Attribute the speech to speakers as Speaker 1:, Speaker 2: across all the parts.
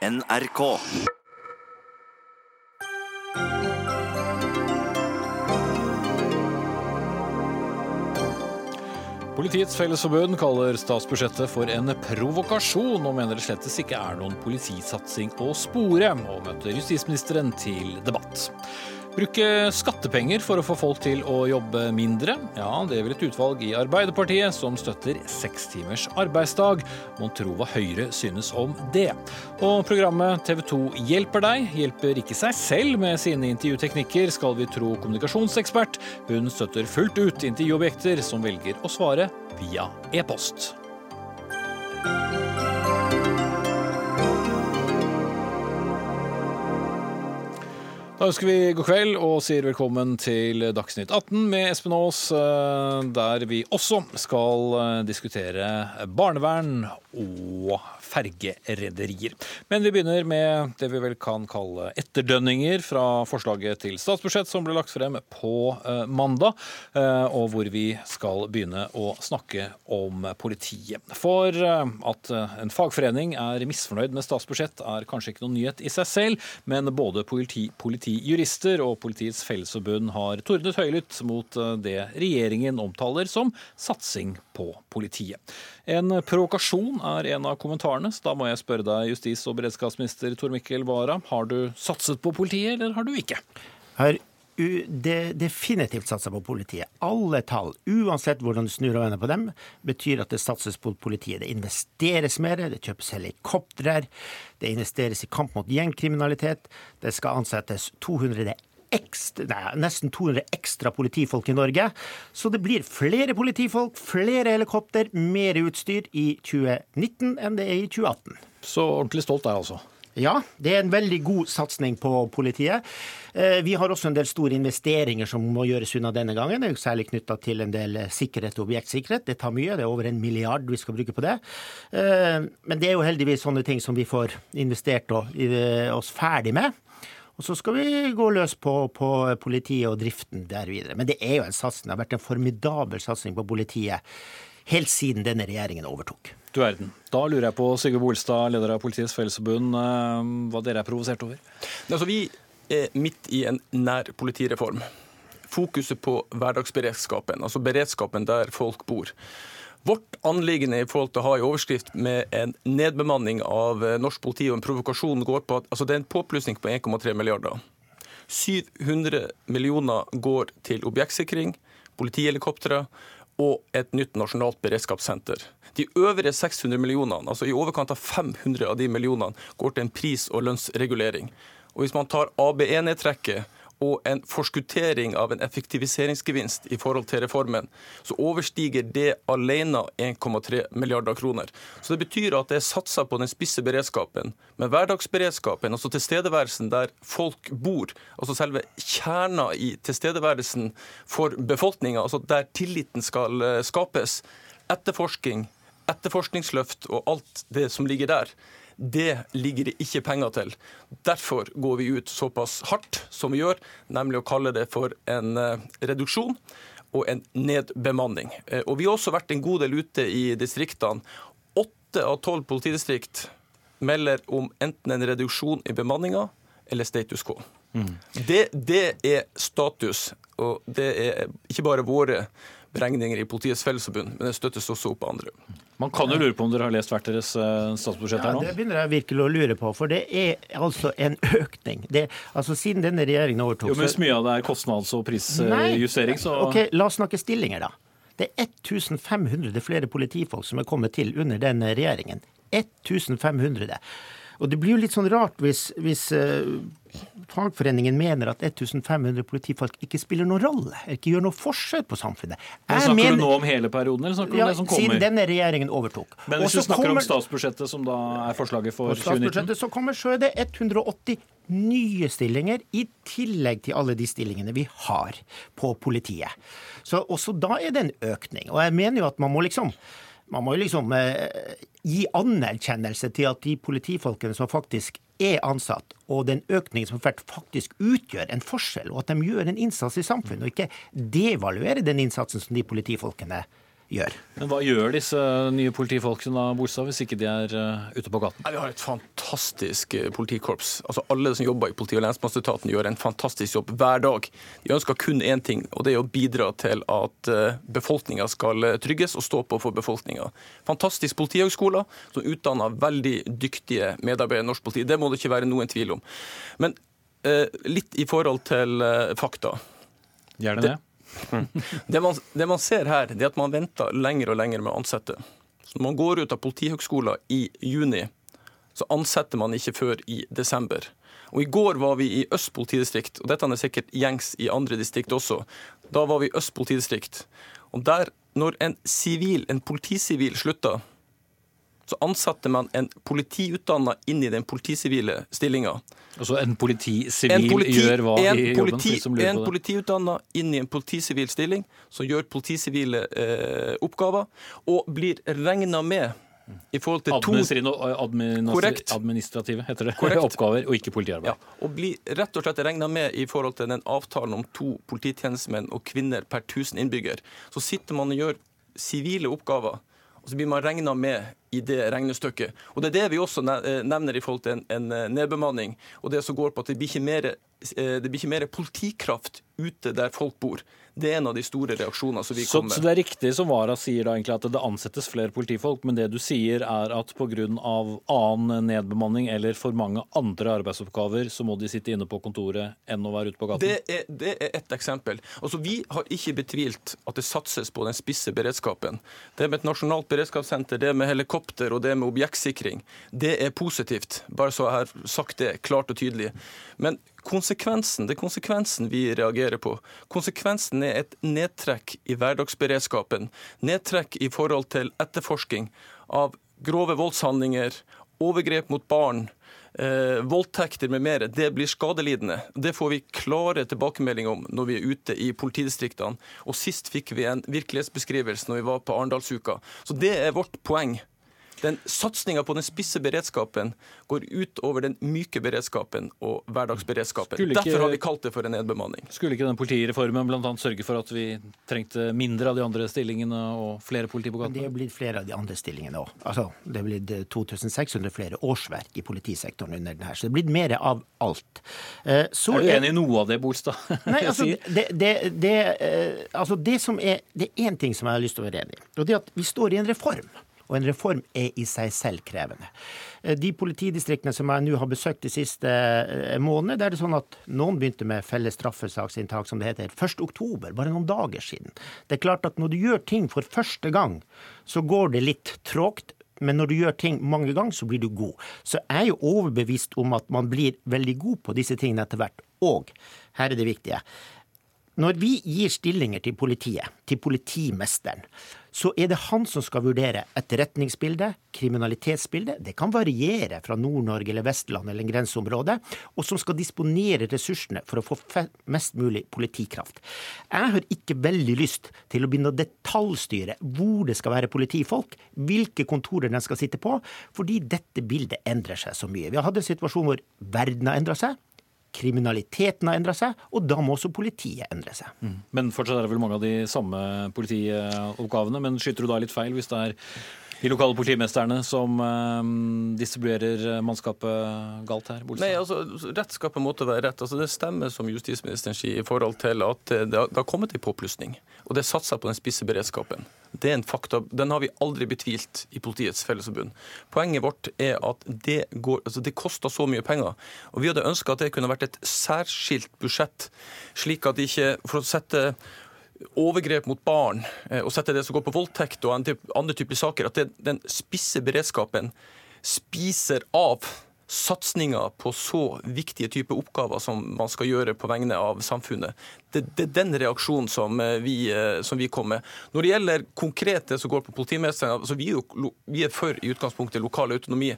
Speaker 1: NRK.
Speaker 2: Politiets Fellesforbund kaller statsbudsjettet for en provokasjon, og mener det slettes ikke er noen politisatsing å spore, og møter justisministeren til debatt. Bruke skattepenger for å få folk til å jobbe mindre? Ja, det vil et utvalg i Arbeiderpartiet som støtter seks timers arbeidsdag. Mon tro hva Høyre synes om det. Og programmet TV 2 hjelper deg hjelper ikke seg selv med sine intervjuteknikker, skal vi tro kommunikasjonsekspert. Hun støtter fullt ut intervjuobjekter som velger å svare via e-post. Da ønsker vi god kveld og sier velkommen til Dagsnytt 18 med Espen Aas, eh, der vi også skal eh, diskutere barnevern og fergerederier. Men vi begynner med det vi vel kan kalle etterdønninger fra forslaget til statsbudsjett som ble lagt frem på eh, mandag, og hvor vi skal begynne å snakke om politiet. For at en fagforening er misfornøyd med statsbudsjett er kanskje ikke noen nyhet i seg selv, men både politi, politijurister og Politiets Fellesforbund har tordnet høylytt mot det regjeringen omtaler som satsing på politiet. En provokasjon er en av kommentarene, så da må jeg spørre deg, justis- og beredskapsminister Tor Mikkel Wara, har du satset på politiet, eller har du ikke?
Speaker 3: Har det definitivt satsa på politiet. Alle tall, uansett hvordan du snur og vender på dem, betyr at det satses på politiet. Det investeres mer, det kjøpes helikoptre, det investeres i kamp mot gjengkriminalitet, det skal ansettes 200 ekstra, nei, nesten 200 ekstra politifolk i Norge. Så det blir flere politifolk, flere helikopter, mer utstyr i 2019 enn det er i 2018.
Speaker 2: Så ordentlig stolt er jeg altså?
Speaker 3: Ja, det er en veldig god satsing på politiet. Vi har også en del store investeringer som må gjøres unna denne gangen. Det er jo særlig knytta til en del sikkerhet og objektsikkerhet. Det tar mye, det er over en milliard vi skal bruke på det. Men det er jo heldigvis sånne ting som vi får investert oss ferdig med. Og så skal vi gå løs på, på, politiet og driften der videre. Men det er jo en satsing. Det har vært en formidabel satsing på politiet helt siden denne regjeringen overtok.
Speaker 2: Du verden. Da lurer jeg på, Sigurd Bolstad, leder av Politiets Fellesforbund, hva dere er provosert over?
Speaker 4: Altså, vi er midt i en nærpolitireform. Fokuset på hverdagsberedskapen, altså beredskapen der folk bor. Vårt anliggende i forhold til å ha en overskrift med en nedbemanning av norsk politi og en provokasjon går på at altså det er en påplussing på 1,3 milliarder. 700 millioner går til objektsikring, politihelikoptre og et nytt nasjonalt beredskapssenter. De øvrige 600 millionene, altså i overkant av 500 av de millionene, går til en pris- og lønnsregulering. Og Hvis man tar ABE-nedtrekket og en forskuttering av en effektiviseringsgevinst i forhold til reformen, så overstiger det alene 1,3 milliarder kroner. Så Det betyr at det er satsa på den spisse beredskapen. Men hverdagsberedskapen, altså tilstedeværelsen der folk bor, altså selve kjerna i tilstedeværelsen for befolkninga, altså der tilliten skal skapes, etterforsking, etterforskningsløft og alt det som ligger der, det ligger det ikke penger til. Derfor går vi ut såpass hardt som vi gjør, nemlig å kalle det for en reduksjon og en nedbemanning. Og Vi har også vært en god del ute i distriktene. Åtte av tolv politidistrikt melder om enten en reduksjon i bemanninga eller status quo. Mm. Det, det er status, og det er ikke bare våre beregninger i Politiets Fellesforbund, men det støttes også opp av andre.
Speaker 2: Man kan jo lure på om dere har lest hvert deres statsbudsjett her nå?
Speaker 3: Ja, Det begynner jeg virkelig å lure på, for det er altså en økning. Det, altså Siden denne regjeringen overtok
Speaker 2: Jo, Hvis mye av det er kostnads- og prisjustering, så
Speaker 3: Ok, La oss snakke stillinger, da. Det er 1500 flere politifolk som er kommet til under denne regjeringen. 1500. Og det blir jo litt sånn rart hvis, hvis uh, fagforeningen mener at 1500 politifolk ikke spiller noen rolle, ikke gjør noe forskjell på samfunnet.
Speaker 2: Jeg snakker mener, du nå om hele perioden, eller snakker du
Speaker 3: ja,
Speaker 2: om det som kommer?
Speaker 3: Siden denne regjeringen overtok.
Speaker 2: Men hvis du snakker kommer, om statsbudsjettet, som da er forslaget for 2019?
Speaker 3: Statsbudsjettet så kommer så er det 180 nye stillinger, i tillegg til alle de stillingene vi har på politiet. Så også da er det en økning. Og jeg mener jo at man må liksom man må jo liksom eh, gi anerkjennelse til at de politifolkene som faktisk er ansatt, og den økningen som faktisk utgjør en forskjell, og at de gjør en innsats i samfunnet, og ikke devaluere den innsatsen som de politifolkene gjør.
Speaker 2: Men Hva gjør disse nye politifolkene da, Bolstad, hvis ikke de er uh, ute på gaten?
Speaker 4: Vi har et fantastisk eh, politikorps. Altså Alle som jobber i politi- og lensmannsetaten gjør en fantastisk jobb hver dag. De ønsker kun én ting, og det er å bidra til at uh, befolkninga skal trygges og stå på for befolkninga. Fantastisk politihøgskole som utdanner veldig dyktige medarbeidere i norsk politi. Det må det ikke være noen tvil om. Men eh, litt i forhold til fakta.
Speaker 2: Gjerne det.
Speaker 4: Det man, det man, ser her, det er at man venter lenger og lenger med å ansette. Så når man går ut av Politihøgskolen i juni, så ansetter man ikke før i desember. Og I går var vi i Øst politidistrikt, og dette er sikkert gjengs i andre distrikt også. Da var vi i Øst politidistrikt. Og der, når en, sivil, en politisivil slutta, så ansatte man en politiutdanna inn i den politisivile stillinga.
Speaker 2: Altså en politisivil politi, gjør hva i jobben?
Speaker 4: Politi, en politiutdanna inn i en politisivil stilling som gjør politisivile eh, oppgaver, og blir regna med i forhold til
Speaker 2: to Administrative heter det. oppgaver, og ikke politiarbeid. Ja,
Speaker 4: og blir rett og slett regna med i forhold til den avtalen om to polititjenestemenn og -kvinner per 1000 innbygger. Så sitter man og gjør sivile oppgaver så blir man regna med i det regnestykket. Og Det er det vi også eh, nevner i forhold til en, en eh, nedbemanning. og det som går på at det blir ikke mer, eh, blir ikke mer politikraft ute der folk bor. Det er en av de store reaksjonene som vi
Speaker 2: så,
Speaker 4: kommer
Speaker 2: Så det er riktig som Vara sier da egentlig at det ansettes flere politifolk, men det du sier er at pga. annen nedbemanning eller for mange andre arbeidsoppgaver, så må de sitte inne på kontoret enn å være ute på gaten?
Speaker 4: Det er, det er et eksempel. Altså, Vi har ikke betvilt at det satses på den spisse beredskapen. Det med et nasjonalt beredskapssenter, det med helikopter og det med objektsikring, det er positivt. Bare så jeg har sagt det klart og tydelig. Men konsekvensen, det er konsekvensen vi reagerer på. Konsekvensen er et nedtrekk i hverdagsberedskapen. Nedtrekk i forhold til etterforsking av grove voldshandlinger, overgrep mot barn, eh, voldtekter med mer. Det blir skadelidende. Det får vi klare tilbakemeldinger om når vi er ute i politidistriktene. Og sist fikk vi en virkelighetsbeskrivelse når vi var på Arendalsuka. Så det er vårt poeng. Den Satsinga på den spisse beredskapen går ut over den myke beredskapen og hverdagsberedskapen. Ikke, Derfor har vi kalt det for en nedbemanning.
Speaker 2: Skulle ikke den politireformen bl.a. sørge for at vi trengte mindre av de andre stillingene og flere politi på gata?
Speaker 3: Det er blitt flere av de andre stillingene òg. Altså, det er blitt 2600 eh, flere årsverk i politisektoren under den her. Så det er blitt mer av alt.
Speaker 2: Eh, så er du enig i noe av det, Bolstad?
Speaker 3: Nei, altså, det, det, det, eh, altså det som er Det er én ting som jeg har lyst til å være enig i. Og det er at vi står i en reform. Og en reform er i seg selv krevende. Eh, de politidistriktene som jeg nå har besøkt de siste eh, månedene, der er det sånn at noen begynte med felles straffesaksinntak, som det heter, 1.10, bare noen dager siden. Det er klart at når du gjør ting for første gang, så går det litt trågt. Men når du gjør ting mange ganger, så blir du god. Så jeg er jo overbevist om at man blir veldig god på disse tingene etter hvert. Og her er det viktige. Når vi gir stillinger til politiet, til politimesteren, så er det han som skal vurdere etterretningsbildet, kriminalitetsbildet. Det kan variere fra Nord-Norge eller Vestland eller en grenseområde. Og som skal disponere ressursene for å få mest mulig politikraft. Jeg har ikke veldig lyst til å begynne å detaljstyre hvor det skal være politifolk, hvilke kontorer de skal sitte på, fordi dette bildet endrer seg så mye. Vi har hatt en situasjon hvor verden har endra seg kriminaliteten har endra seg, og da må også politiet endre seg. Mm.
Speaker 2: Men fortsatt er det vel mange av de samme politioppgavene. Men skyter du da litt feil hvis det er de lokale politimesterne som uh, distribuerer mannskapet galt her?
Speaker 4: Bolstad? Nei, altså, Rett skal på en måte være rett. Altså, det stemmer som justisministeren sier i forhold til at det har, det har kommet en påplussing. Og det satser på den spisse beredskapen. Det er en fakta. Den har vi aldri betvilt i Politiets Fellesforbund. Poenget vårt er at det, går, altså det koster så mye penger. Og vi hadde ønska at det kunne vært et særskilt budsjett, slik at ikke For å sette overgrep mot barn, eh, og sette det som går på voldtekt og andre typer saker, at det, den spisse beredskapen spiser av satsinga på så viktige typer oppgaver som man skal gjøre på vegne av samfunnet. Det, det er den reaksjonen som eh, vi, eh, som vi kom med. Når det gjelder konkret det som går på politimesteren, altså vi, vi er for i utgangspunktet lokal autonomi,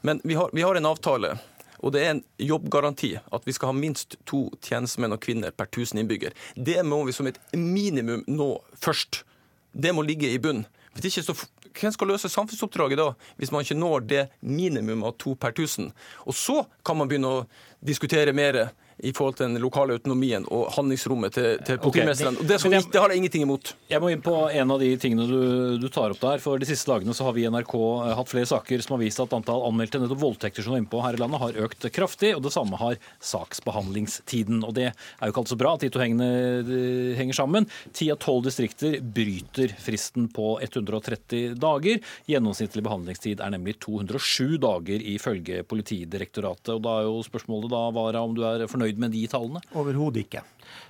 Speaker 4: men vi har, vi har en avtale og det er en jobbgaranti at vi skal ha minst to tjenestemenn og -kvinner per 1000 innbygger. Det må vi som et minimum nå først. Det må ligge i bunn. Hvis ikke så hvem skal løse samfunnsoppdraget da, hvis man ikke når det minimum av to per 1000? Og så kan man begynne å diskutere mer i forhold til den lokale autonomien og handlingsrommet til, til
Speaker 2: politimesteren.
Speaker 4: Okay.
Speaker 2: det-
Speaker 4: det, det har jeg ingenting imot.
Speaker 2: Jeg må inn på en av de tingene du, du tar opp der. For de siste dagene så har vi i NRK eh, hatt flere saker som har vist at antall anmeldte nettopp voldtekter som er innpå her i landet, har økt kraftig. Og det samme har saksbehandlingstiden. Og det er jo ikke alltid så bra at de to hengene de henger sammen. Ti av tolv distrikter bryter fristen på 130 dager. Gjennomsnittlig behandlingstid er nemlig 207 dager ifølge Politidirektoratet. Og da er jo spørsmålet da, Vara, om du er fornøyd med de tallene?
Speaker 3: Overhodet ikke.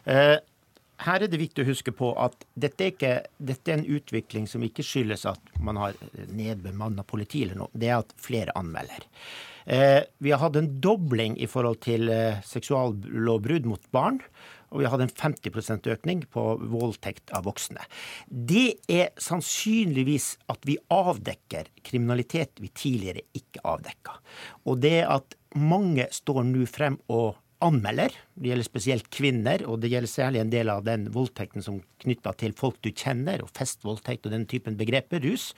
Speaker 3: Eh, her er det viktig å huske på at dette er, ikke, dette er en utvikling som ikke skyldes at man har nedbemanna politi eller noe. Det er at flere anmelder. Eh, vi har hatt en dobling i forhold til eh, seksuallovbrudd mot barn. Og vi har hatt en 50% økning på voldtekt av voksne. Det er sannsynligvis at vi avdekker kriminalitet vi tidligere ikke avdekka. Og det at mange står nå frem og anmelder. Det gjelder spesielt kvinner, og det gjelder særlig en del av den voldtekten som knytta til folk du kjenner, og festvoldtekt og den typen begreper, rus.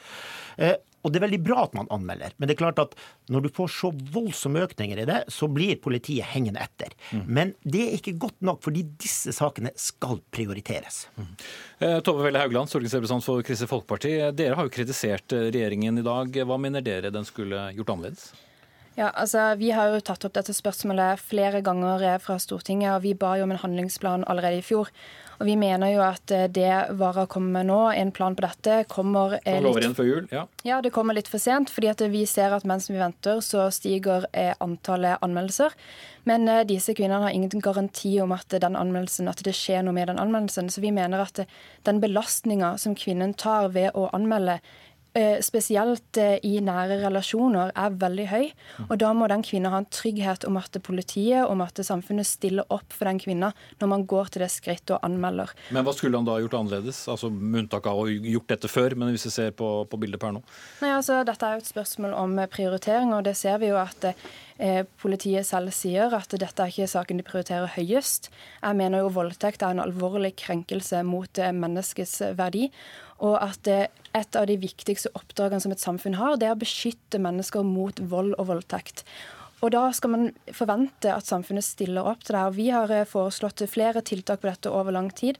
Speaker 3: Eh, og det er veldig bra at man anmelder, men det er klart at når du får så voldsomme økninger i det, så blir politiet hengende etter. Men det er ikke godt nok, fordi disse sakene skal prioriteres.
Speaker 2: Mm. Tove Velle Haugland, stortingsrepresentant for Kristelig Folkeparti. Dere har jo kritisert eh, regjeringen i dag. Hva mener dere den skulle gjort annerledes?
Speaker 1: Ja, altså Vi har jo tatt opp dette spørsmålet flere ganger eh, fra Stortinget, og vi ba jo om en handlingsplan allerede i fjor. Og Vi mener jo at eh, det Vara kommer med nå, en plan på dette, kommer eh, litt
Speaker 2: jul? Ja.
Speaker 1: ja, det kommer litt for sent, fordi at vi ser at mens vi venter, så stiger antallet anmeldelser. Men disse kvinnene har ingen garanti om at, den anmeldelsen, at det skjer noe med den anmeldelsen. Så vi mener at den belastninga som kvinnen tar ved å anmelde, spesielt eh, i nære relasjoner, er veldig høy. Og da må den kvinna ha en trygghet om at politiet om at samfunnet stiller opp for den kvinna når man går til det skrittet og anmelder.
Speaker 2: Men hva skulle han da gjort annerledes? Altså Med unntak av å ha gjort dette før, men hvis vi ser på, på bildet per nå.
Speaker 1: Nei, altså Dette er jo et spørsmål om eh, prioritering, og det ser vi jo at eh, politiet selv sier at dette er ikke saken de prioriterer høyest. Jeg mener jo voldtekt er en alvorlig krenkelse mot eh, menneskets verdi. Og at et av de viktigste oppdragene som et samfunn har, det er å beskytte mennesker mot vold og voldtekt. Og da skal man forvente at samfunnet stiller opp til det. her. vi har eh, foreslått flere tiltak på dette over lang tid.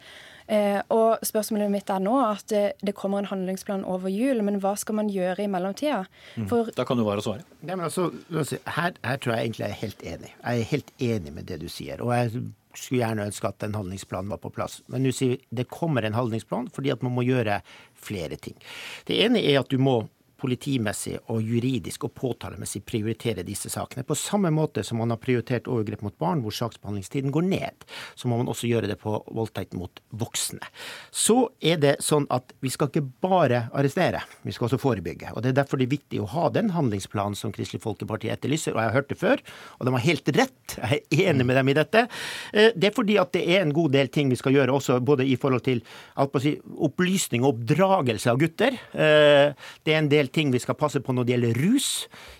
Speaker 1: Eh, og spørsmålet mitt er nå at eh, det kommer en handlingsplan over jul, men hva skal man gjøre i mellomtida? For
Speaker 2: Da kan du bare svare.
Speaker 3: Nei, men altså, si, her, her tror jeg egentlig jeg er helt enig. Jeg er helt enig med det du sier. Og jeg skulle gjerne ønske at en handlingsplan var på plass. Men nå sier det kommer en handlingsplan fordi at man må gjøre flere ting. Det ene er at du må politimessig og juridisk og påtalemessig prioritere disse sakene. På samme måte som man har prioritert overgrep mot barn, hvor saksbehandlingstiden går ned, så må man også gjøre det på voldtekt mot voksne. Så er det sånn at vi skal ikke bare arrestere, vi skal også forebygge. Og Det er derfor det er viktig å ha den handlingsplanen som Kristelig Folkeparti etterlyser, og jeg har hørt det før, og de har helt rett, jeg er enig med dem i dette. Eh, Det er fordi at det er en god del ting vi skal gjøre også, både i forhold til si, opplysning og oppdragelse av gutter. Eh, Det er en del ting vi skal passe på når det gjelder rus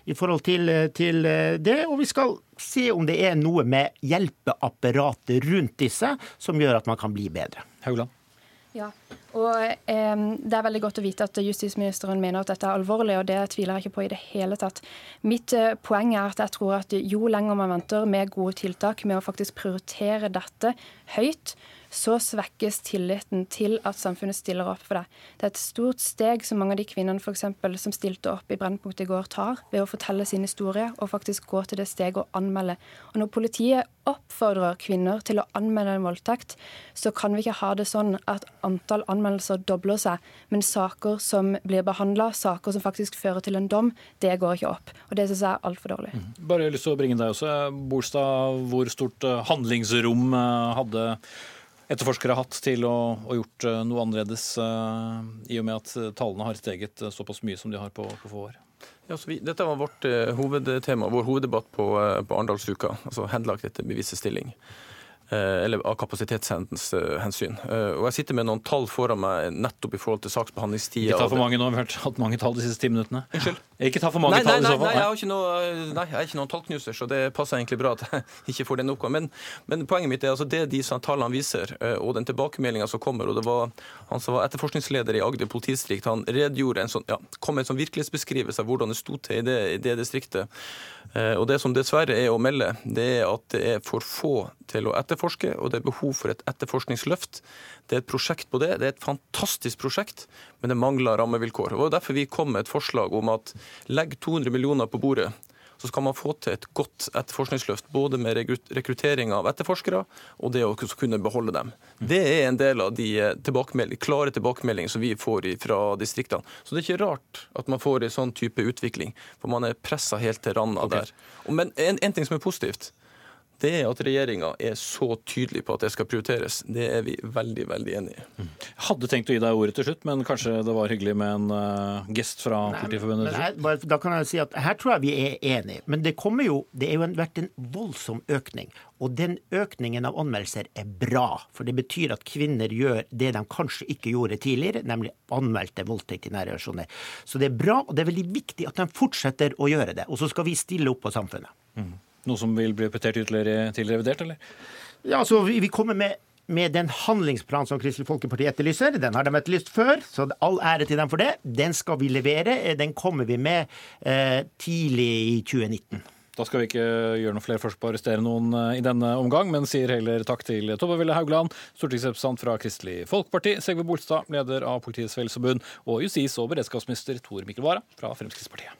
Speaker 3: i forhold til, til det. Og vi skal se om det er noe med hjelpeapparatet rundt disse som gjør at man kan bli bedre.
Speaker 2: Haugland.
Speaker 1: Ja, og eh, Det er veldig godt å vite at justisministeren mener at dette er alvorlig, og det tviler jeg ikke på i det hele tatt. Mitt eh, poeng er at jeg tror at jo lenger man venter med gode tiltak, med å faktisk prioritere dette høyt, så svekkes tilliten til at samfunnet stiller opp for deg. Det er et stort steg som mange av de kvinnene for eksempel, som stilte opp i Brennpunkt i går, tar ved å fortelle sin historie og faktisk gå til det steget å anmelde. Og Når politiet oppfordrer kvinner til å anmelde en voldtekt, så kan vi ikke ha det sånn at antall anmeldelser dobler seg, men saker som blir behandla, saker som faktisk fører til en dom, det går ikke opp. Og Det syns jeg er altfor dårlig.
Speaker 2: Bare lyst til å bringe deg også. Bolstad, hvor stort eh, handlingsrom eh, hadde etterforskere hatt til å, å gjort eh, noe annerledes, uh, i og med at eh, tallene har steget såpass mye som de har på, på få år?
Speaker 4: Ja, vi, dette var vårt uh, hovedtema, vår hoveddebatt på, uh, på Arendalsuka, altså henlagt etter bevissestilling. Eh, eller av kapasitetshensyn. Eh, og Jeg sitter med noen tall foran meg nettopp i forhold til saksbehandlingstida.
Speaker 2: Ikke ta for mange nå, vi har hatt mange tall de siste ti minuttene.
Speaker 4: Unnskyld?
Speaker 2: Ikke ta for mange
Speaker 4: nei,
Speaker 2: tall
Speaker 4: nei,
Speaker 2: i så fall.
Speaker 4: Nei, jeg, noe, nei, jeg er ikke noen tallknuser, så det passer egentlig bra at jeg ikke får den oppgaven. Men, men poenget mitt er altså det de tallene viser, eh, og den tilbakemeldinga som kommer. og det var Han som var etterforskningsleder i Agder politidistrikt, han redegjorde en sånn, ja, kom med en sånn virkelighetsbeskrivelse av hvordan det sto til i det, i det distriktet. Og det som dessverre er å melde, det er at det er for få til å etterforske, og det er behov for et etterforskningsløft. Det er et prosjekt på det. Det er et fantastisk prosjekt, men det mangler rammevilkår. Og Derfor vi kom med et forslag om at legg 200 millioner på bordet så skal man få til et godt etterforskningsløft. Både med rekruttering av etterforskere og det å kunne beholde dem. Det er en del av de eh, tilbakemelding, klare tilbakemeldingene som vi får fra distriktene. Så det er ikke rart at man får en sånn type utvikling, for man er pressa helt til randa okay. der. Men en, en ting som er positivt, det at regjeringa er så tydelig på at det skal prioriteres. Det er vi veldig veldig enig i.
Speaker 2: Jeg hadde tenkt å gi deg ordet til slutt, men kanskje det var hyggelig med en uh, gest fra Nei, Politiforbundet?
Speaker 3: Her, da kan jeg si at her tror jeg vi er enige. Men det kommer jo, det er jo vært en voldsom økning. Og den økningen av anmeldelser er bra. For det betyr at kvinner gjør det de kanskje ikke gjorde tidligere, nemlig anmeldte voldtekt i nære relasjoner. Så det er bra, og det er veldig viktig at de fortsetter å gjøre det. Og så skal vi stille opp på samfunnet. Mm.
Speaker 2: Noe som vil bli repetert ytterligere til revidert, eller?
Speaker 3: Ja, altså, vi, vi kommer med med den handlingsplanen som Kristelig Folkeparti etterlyser. Den har de etterlyst før, så all ære til dem for det. Den skal vi levere. Den kommer vi med eh, tidlig i 2019.
Speaker 2: Da skal vi ikke gjøre noe flere forsøk på å arrestere noen eh, i denne omgang, men sier heller takk til Tove Ville Haugland, stortingsrepresentant fra Kristelig Folkeparti, Segve Bolstad, leder av Politiets Fellesforbund, og justis- og beredskapsminister Tor Mikkel Wara fra Fremskrittspartiet.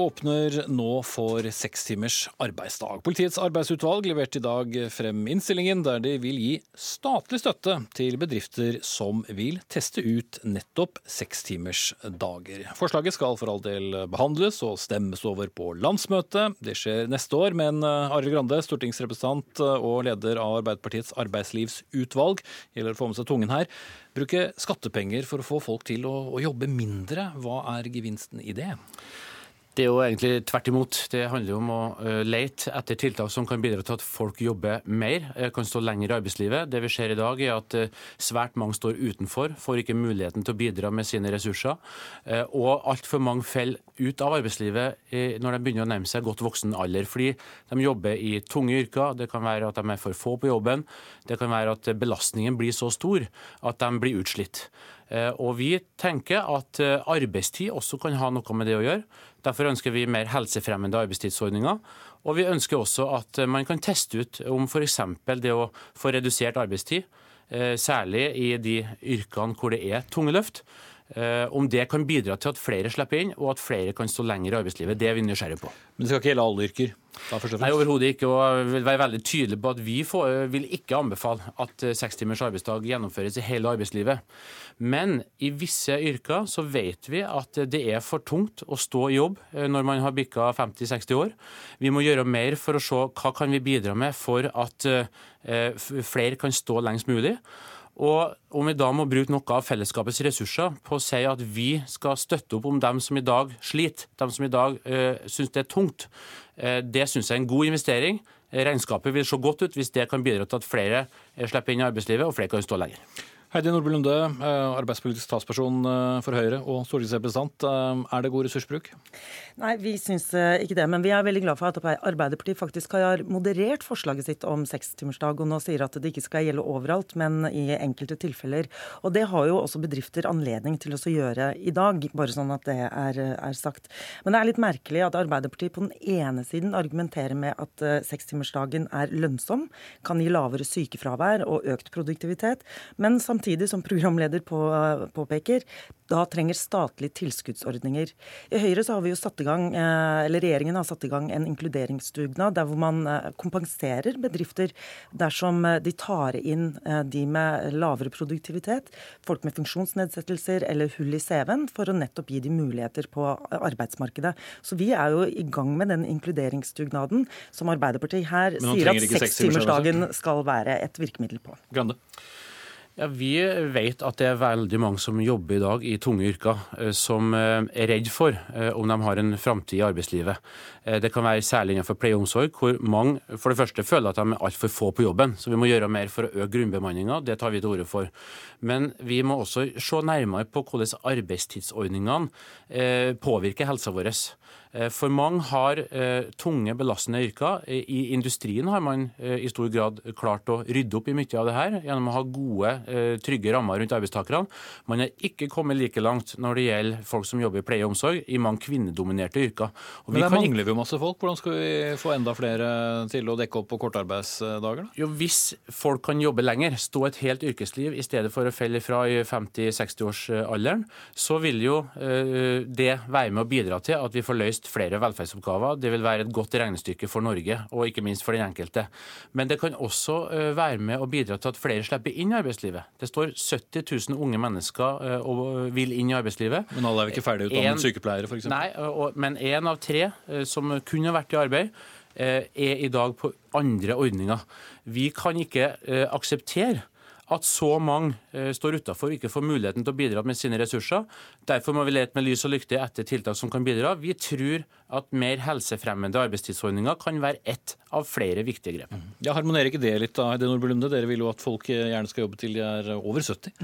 Speaker 2: åpner nå for seks timers arbeidsdag. Politiets arbeidsutvalg leverte i dag frem innstillingen der de vil gi statlig støtte til bedrifter som vil teste ut nettopp sekstimersdager. Forslaget skal for all del behandles og stemmes over på landsmøtet. Det skjer neste år, men Arild Grande, stortingsrepresentant og leder av Arbeiderpartiets arbeidslivsutvalg, gjelder å få med seg tungen her. Bruke skattepenger for å få folk til å, å jobbe mindre, hva er gevinsten i det?
Speaker 5: Det er jo egentlig tvert imot. Det handler om å eh, lete etter tiltak som kan bidra til at folk jobber mer, eh, kan stå lenger i arbeidslivet. Det vi ser i dag, er at eh, svært mange står utenfor, får ikke muligheten til å bidra med sine ressurser. Og altfor mange faller ut av arbeidslivet når de begynner å nærme seg godt voksen alder. Fordi de jobber i tunge yrker, det kan være at de er for få på jobben, det kan være at belastningen blir så stor at de blir utslitt. Og vi tenker at arbeidstid også kan ha noe med det å gjøre. Derfor ønsker vi mer helsefremmende arbeidstidsordninger. Og vi ønsker også at man kan teste ut om f.eks. det å få redusert arbeidstid, eh, særlig i de yrkene hvor det er tunge løft, eh, om det kan bidra til at flere slipper inn, og at flere kan stå lenger i arbeidslivet. Det er vi nysgjerrige på.
Speaker 2: Men det skal ikke gjelde alle yrker?
Speaker 5: Nei, overhodet ikke. og vil være veldig tydelig på at Vi får, vil ikke anbefale at sekstimers timers arbeidsdag gjennomføres i hele arbeidslivet. Men i visse yrker så vet vi at det er for tungt å stå i jobb eh, når man har bikka 50-60 år. Vi må gjøre mer for å se hva kan vi bidra med for at eh, flere kan stå lengst mulig. Og om vi da må bruke noe av fellesskapets ressurser på å si at vi skal støtte opp om dem som i dag sliter, dem som i dag uh, syns det er tungt, uh, det syns jeg er en god investering. Regnskapet vil se godt ut hvis det kan bidra til at flere slipper inn i arbeidslivet og flere kan stå lenger.
Speaker 2: Heidi Nordby Lunde, eh, arbeidspolitisk talsperson eh, for Høyre og stortingsrepresentant. Eh, er det god ressursbruk?
Speaker 6: Nei, vi syns ikke det. Men vi er veldig glad for at Arbeiderpartiet faktisk har moderert forslaget sitt om sekstimersdag, og nå sier at det ikke skal gjelde overalt, men i enkelte tilfeller. Og det har jo også bedrifter anledning til å gjøre i dag, bare sånn at det er, er, sagt. Men det er litt merkelig at Arbeiderpartiet på den ene siden argumenterer med at sekstimersdagen er lønnsom, kan gi lavere sykefravær og økt produktivitet, men samtidig samtidig som programleder på, påpeker, da trenger statlige tilskuddsordninger. I Høyre så har vi jo satt i gang, eh, eller Regjeringen har satt i gang en inkluderingsdugnad der hvor man eh, kompenserer bedrifter dersom de tar inn de med lavere produktivitet, folk med funksjonsnedsettelser eller hull i CV-en, for å nettopp gi de muligheter på arbeidsmarkedet. Så vi er jo i gang med den inkluderingsdugnaden som Arbeiderpartiet her sier at sekstimersdagen skal være et virkemiddel på.
Speaker 2: Grande.
Speaker 5: Ja, Vi vet at det er veldig mange som jobber i dag i tunge yrker, eh, som eh, er redd for eh, om de har en framtid i arbeidslivet. Det kan være særlig innenfor pleie og omsorg, hvor mange for det første føler at de er altfor få på jobben. Så vi må gjøre mer for å øke grunnbemanninga, det tar vi til orde for. Men vi må også se nærmere på hvordan arbeidstidsordningene påvirker helsa vår. Eh, for mange har eh, tunge, belastende yrker. I industrien har man eh, i stor grad klart å rydde opp i mye av det her gjennom å ha gode, trygge rammer rundt arbeidstakerne. Man er ikke kommet like langt når det gjelder folk som jobber i pleie og omsorg i mange kvinnedominerte yrker.
Speaker 2: Og Men der mangler vi jo masse folk. Hvordan skal vi få enda flere til å dekke opp på kortarbeidsdager?
Speaker 5: Jo, hvis folk kan jobbe lenger, stå et helt yrkesliv i stedet for å felle ifra i 50-60-årsalderen, så vil jo det være med å bidra til at vi får løst løst flere velferdsoppgaver. Det vil være et godt regnestykke for Norge, og ikke minst for den enkelte. Men det kan også eh, være med å bidra til at flere slipper inn i arbeidslivet. Det står 70 000 unge mennesker eh, og vil inn i arbeidslivet.
Speaker 2: Men alle er vel ikke ferdig utdannet sykepleiere, f.eks.?
Speaker 5: Nei, og, men én av tre eh, som kunne vært i arbeid, er i dag på andre ordninger. Vi kan ikke akseptere at så mange Eh, står utafor og ikke får muligheten til å bidra med sine ressurser. Derfor må vi lete med lys og lykte etter tiltak som kan bidra. Vi tror at mer helsefremmende arbeidstidsordninger kan være ett av flere viktige grep.
Speaker 2: Ja, Harmonerer ikke det litt da, Heidi Nordby Lunde? Dere vil jo at folk gjerne skal jobbe til de er over 70.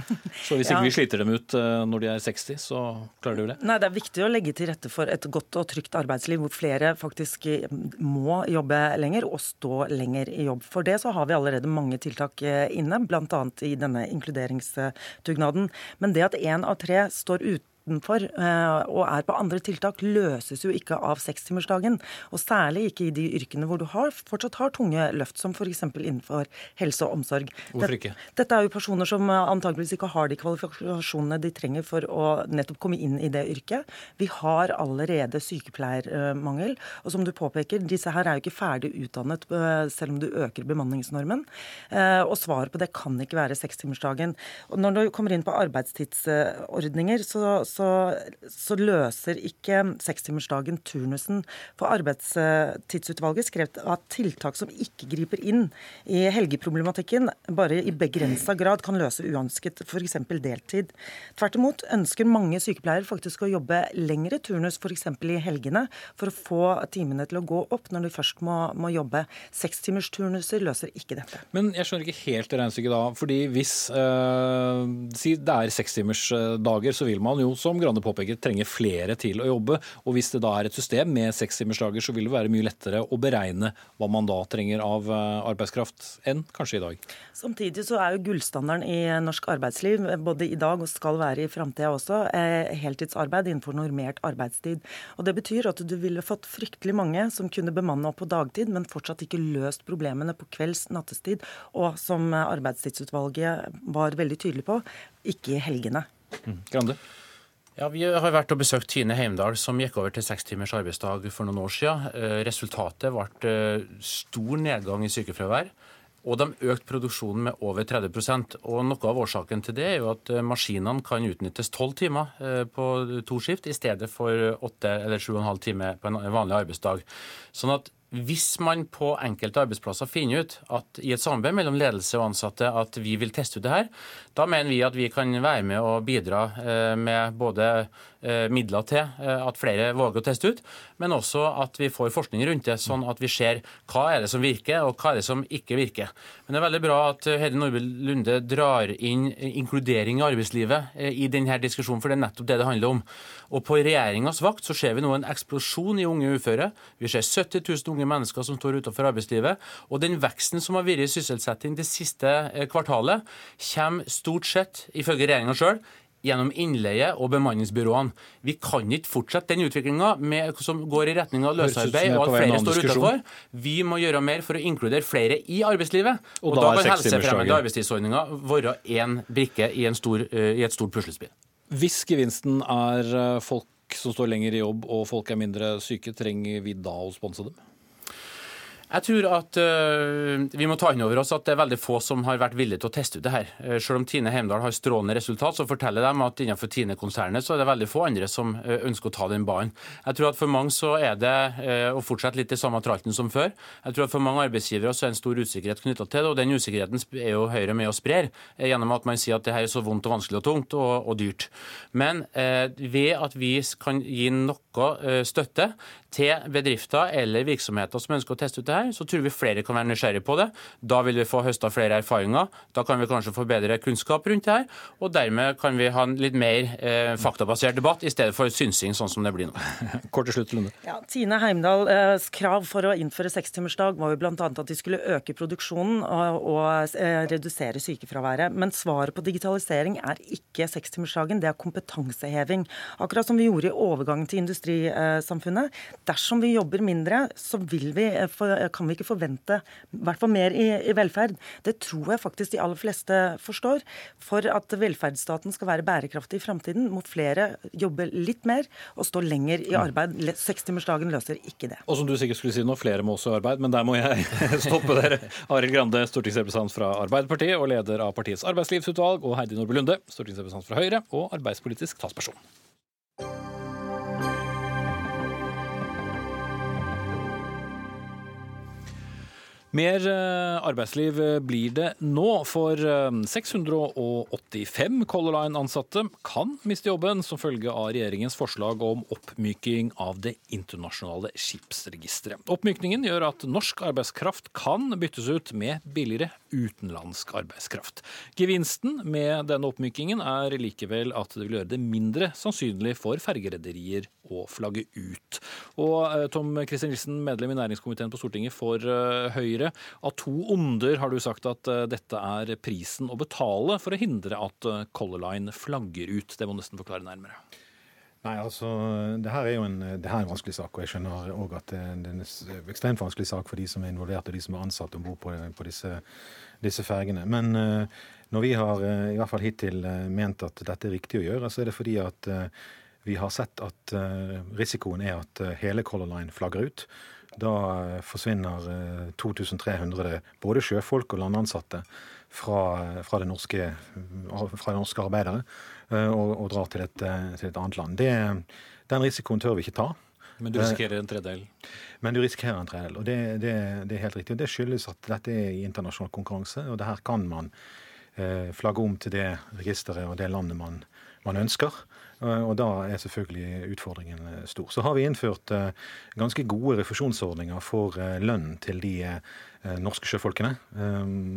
Speaker 2: Så hvis ikke ja. vi sliter dem ut eh, når de er 60, så klarer de vel det?
Speaker 6: Nei, det er viktig å legge til rette for et godt og trygt arbeidsliv hvor flere faktisk eh, må jobbe lenger og stå lenger i jobb. For det så har vi allerede mange tiltak inne, bl.a. i denne inkluderingsdugnaden. Men det at én av tre står ute utenfor eh, og er på andre tiltak, løses jo ikke av sekstimersdagen. Og særlig ikke i de yrkene hvor du har, fortsatt har tunge løft, som f.eks. innenfor helse og omsorg.
Speaker 2: Hvorfor ikke?
Speaker 6: Dette er jo personer som antageligvis ikke har de kvalifikasjonene de trenger for å nettopp komme inn i det yrket. Vi har allerede sykepleiermangel. Og som du påpeker, disse her er jo ikke ferdig utdannet eh, selv om du øker bemanningsnormen. Eh, og svaret på det kan ikke være sekstimersdagen. Når du kommer inn på arbeidstidsordninger, så så, så løser ikke sekstimersdagen turnusen. For Arbeidstidsutvalget skrev at tiltak som ikke griper inn i helgeproblematikken, bare i begrensa grad kan løse uønsket f.eks. deltid. Tvert imot ønsker mange sykepleiere faktisk å jobbe lengre turnus, f.eks. i helgene, for å få timene til å gå opp når de først må, må jobbe. Sekstimersturnuser løser ikke dette.
Speaker 2: Men jeg skjønner ikke helt det regnestykket da. fordi hvis øh, si det er sekstimersdager, så vil man jo som Grande påpeker, trenger flere til å jobbe. Og hvis det da er et system med sekstimersdager, så vil det være mye lettere å beregne hva man da trenger av eh, arbeidskraft enn kanskje i dag.
Speaker 6: Samtidig så er jo gullstandarden i norsk arbeidsliv, både i dag og skal være i framtida også, eh, heltidsarbeid innenfor normert arbeidstid. Og Det betyr at du ville fått fryktelig mange som kunne bemanne opp på dagtid, men fortsatt ikke løst problemene på kvelds, nattestid, og som Arbeidstidsutvalget var veldig tydelig på, ikke i helgene.
Speaker 2: Mm. Grande?
Speaker 5: Ja, Vi har vært og besøkt Tine Heimdal, som gikk over til seks timers arbeidsdag for noen år siden. Eh, resultatet ble eh, stor nedgang i sykefravær. Og de økte produksjonen med over 30% Og Noe av årsaken til det er jo at eh, maskinene kan utnyttes tolv timer på to skift i stedet for åtte eller sju og en halv time på en vanlig arbeidsdag. Sånn at hvis man på enkelte arbeidsplasser finner ut at i et samarbeid mellom ledelse og ansatte at vi vil teste ut det her, da mener vi at vi kan være med og bidra eh, med både midler til eh, at flere våger å teste ut, men også at vi får forskning rundt det, sånn at vi ser hva er det som virker, og hva er det som ikke virker. Men det er veldig bra at Heidi Nordby Lunde drar inn inkludering i arbeidslivet i denne diskusjonen, for det er nettopp det det handler om. Og på regjeringas vakt så ser vi nå en eksplosjon i unge uføre. Vi ser 70 000 unge mennesker som står utenfor arbeidslivet. Og den veksten som har vært i sysselsetting det siste eh, kvartalet, kommer stort sett, ifølge regjeringa sjøl, gjennom innleie og bemanningsbyråene. Vi kan ikke fortsette den utviklinga som går i retning av løsarbeid og at flere står utenfor. Vi må gjøre mer for å inkludere flere i arbeidslivet. Og, og da, da kan helsefremmende arbeidstidsordninger være én brikke i, stor, eh, i et stort puslespill.
Speaker 2: Hvis gevinsten er eh, folk som står lenger i jobb og folk er mindre syke, trenger vi da å sponse dem?
Speaker 5: Jeg tror at uh, vi må ta inn over oss at det er veldig få som har vært villige til å teste ut det her. Uh, selv om Tine Heimdal har strålende resultat, så forteller de at innenfor Tine-konsernet så er det veldig få andre som uh, ønsker å ta den ballen. Jeg tror at for mange så er det å fortsette litt i samme tralten som før. Jeg tror at for mange arbeidsgivere så er en stor usikkerhet knytta til det, og den usikkerheten er jo Høyre med å sprer gjennom at man sier at det her er så vondt og vanskelig og tungt og, og dyrt. Men ved at vi kan gi noe støtte til bedrifter eller virksomheter som ønsker å teste ut det her, så tror vi flere kan være nysgjerrige på det. Da vil vi få høsta flere erfaringer. Da kan vi kanskje få bedre kunnskap rundt det her. Og dermed kan vi ha en litt mer eh, faktabasert debatt i stedet for synsing, sånn som det blir nå.
Speaker 2: Kort til slutt, Lunde.
Speaker 6: Ja, Tine Heimdals krav for å innføre sekstimersdag var jo bl.a. at de skulle øke produksjonen og, og eh, redusere sykefraværet. Men svaret på digitalisering er ikke sekstimersdagen, det er kompetanseheving. Akkurat som vi gjorde i overgangen til industrisamfunnet dersom vi jobber mindre, så vil vi, kan vi ikke forvente i hvert fall mer i, i, velferd. Det tror jeg faktisk de aller fleste forstår. For at velferdsstaten skal være bærekraftig i framtiden, må flere jobbe litt mer og stå lenger i arbeid. Sekstimersdagen løser ikke det.
Speaker 2: Og som du sikkert skulle si nå, flere må også i arbeid, men der må jeg stoppe dere. Arild Grande, stortingsrepresentant fra Arbeiderpartiet og leder av partiets arbeidslivsutvalg, og Heidi Nordby Lunde, stortingsrepresentant fra Høyre og arbeidspolitisk talsperson. Mer eh, arbeidsliv eh, blir det nå, for 685 eh, Color Line-ansatte kan miste jobben som følge av regjeringens forslag om oppmyking av det internasjonale skipsregisteret. Oppmykningen gjør at norsk arbeidskraft kan byttes ut med billigere utenlandsk arbeidskraft. Gevinsten med denne oppmykingen er likevel at det vil gjøre det mindre sannsynlig for fergerederier å flagge ut. Og Tom Kristin Nilsen, medlem i næringskomiteen på Stortinget for Høyre. Høyre. Av to onder har du sagt at eh, dette er prisen å betale for å hindre at eh, Color Line flagger ut. Det må nesten forklare nærmere.
Speaker 7: Nei, altså, det her er jo en, det er en vanskelig sak, og jeg skjønner òg at det er en ekstremt vanskelig sak for de som er involvert og de som er ansatt om bord på, på, disse, disse fergene. Men når vi har i hvert fall hittil ment at dette er riktig å gjøre, så er det fordi at vi har sett at risikoen er at hele Color Line flagger ut. Da eh, forsvinner 2300 eh, både sjøfolk og landansatte fra, fra, det, norske, fra det norske arbeidere eh, og, og drar til et, til et, annet land. Det, den risikoen tør vi ikke ta.
Speaker 2: Men du risikerer en tredel?
Speaker 7: Men du risikerer en tredel. Og det, det, det, er helt riktig. Det skyldes at dette er i internasjonal konkurranse, og det her kan man eh, flagge om til det registeret og det landet man, man ønsker. Eh, og da er selvfølgelig utfordringen eh, stor. Så har vi innført eh, ganske gode refusjonsordninger for lønn til de norske sjøfolkene.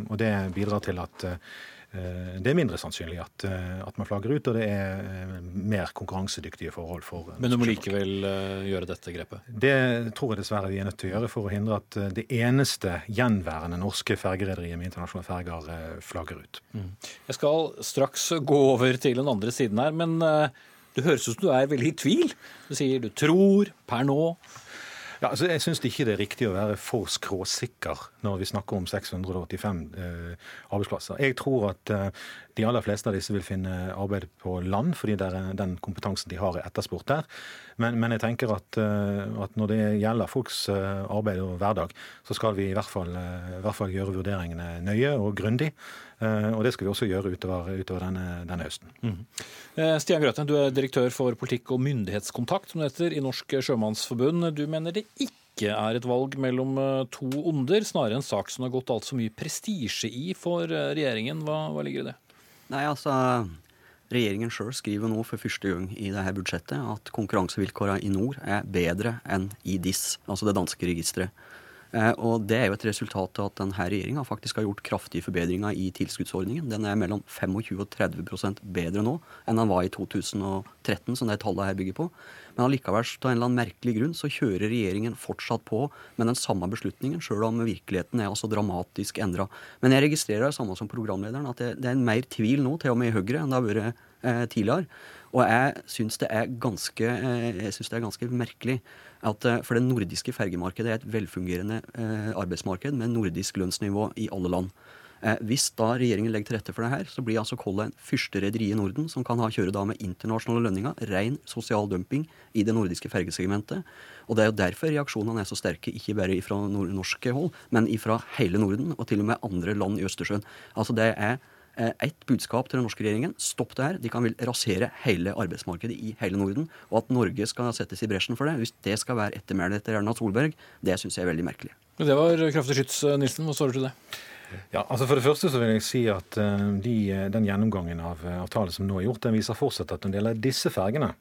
Speaker 7: Og det bidrar til at det er mindre sannsynlig at, at, man flagger ut, og det er mer konkurransedyktige forhold for
Speaker 2: Men du må likevel gjøre dette grepet?
Speaker 7: Det tror jeg dessverre vi er nødt til å gjøre for å hindre at det eneste gjenværende norske fergerederiet med internasjonale ferger flagger ut. Mm.
Speaker 2: Jeg skal straks gå over til den andre siden her, men det høres ut som du er veldig i tvil. Du sier du tror per nå.
Speaker 7: Ja, altså jeg syns ikke det er riktig å være for skråsikker når vi snakker om 685 eh, arbeidsplasser. Jeg tror at eh, de aller fleste av disse vil finne arbeid på land, fordi er, den kompetansen de har, er etterspurt der. Men, men jeg tenker at, eh, at, når det gjelder folks eh, arbeid og hverdag, så skal vi i hvert fall, eh, i hvert fall gjøre vurderingene nøye og grundig. Og det skal vi også gjøre utover, utover denne, denne, høsten. Mm.
Speaker 2: Stian Grøthe, du er direktør for politikk og myndighetskontakt som det heter, i Norsk Sjømannsforbund. Du mener det ikke er et valg mellom to onder, snarere en sak som har gått altfor mye prestisje i for regjeringen. Hva, hva ligger i det?
Speaker 8: Nei, altså Regjeringen sjøl skriver nå for første gang i dette budsjettet at konkurransevilkårene i nord er bedre enn i DIS, altså det danske registeret. Eh, og Det er jo et resultat av at denne regjeringa faktisk har gjort kraftige forbedringer i tilskuddsordningen. Den er mellom 25 og 30% bedre nå enn den var i 2013, som det tallet her bygger på. Men allikevel, av en eller annen merkelig grunn, så kjører regjeringen fortsatt på med den samme beslutningen, sjøl om virkeligheten er altså dramatisk endra. Men jeg registrerer det samme som programlederen, at det, er en mer tvil nå, til og med i Høyre, enn det har vært eh, tidligere. Og jeg syns det, eh, synes det er ganske merkelig at eh, For det nordiske fergemarkedet er et velfungerende eh, arbeidsmarked med nordisk lønnsnivå i alle land. Hvis da regjeringen legger til rette for det her, så blir altså Color en første rederi i Norden som kan ha kjøre da med internasjonale lønninger, ren sosial dumping i det nordiske fergesegmentet. Og det er jo derfor reaksjonene er så sterke, ikke bare fra norske hold, men fra hele Norden, og til og med andre land i Østersjøen. Altså det er ett budskap til den norske regjeringen. Stopp det her. De kan vil rasere hele arbeidsmarkedet i hele Norden. Og at Norge skal settes i bresjen for det, hvis det skal være ettermælet etter Erna Solberg, det syns jeg er veldig merkelig.
Speaker 2: Det var kraftig skyts, Nilsen. Hva svarer du til det?
Speaker 7: Ja, altså For det første så vil jeg si at de, den gjennomgangen av avtalen som nå er gjort, den viser fortsatt at når det gjelder disse fergene,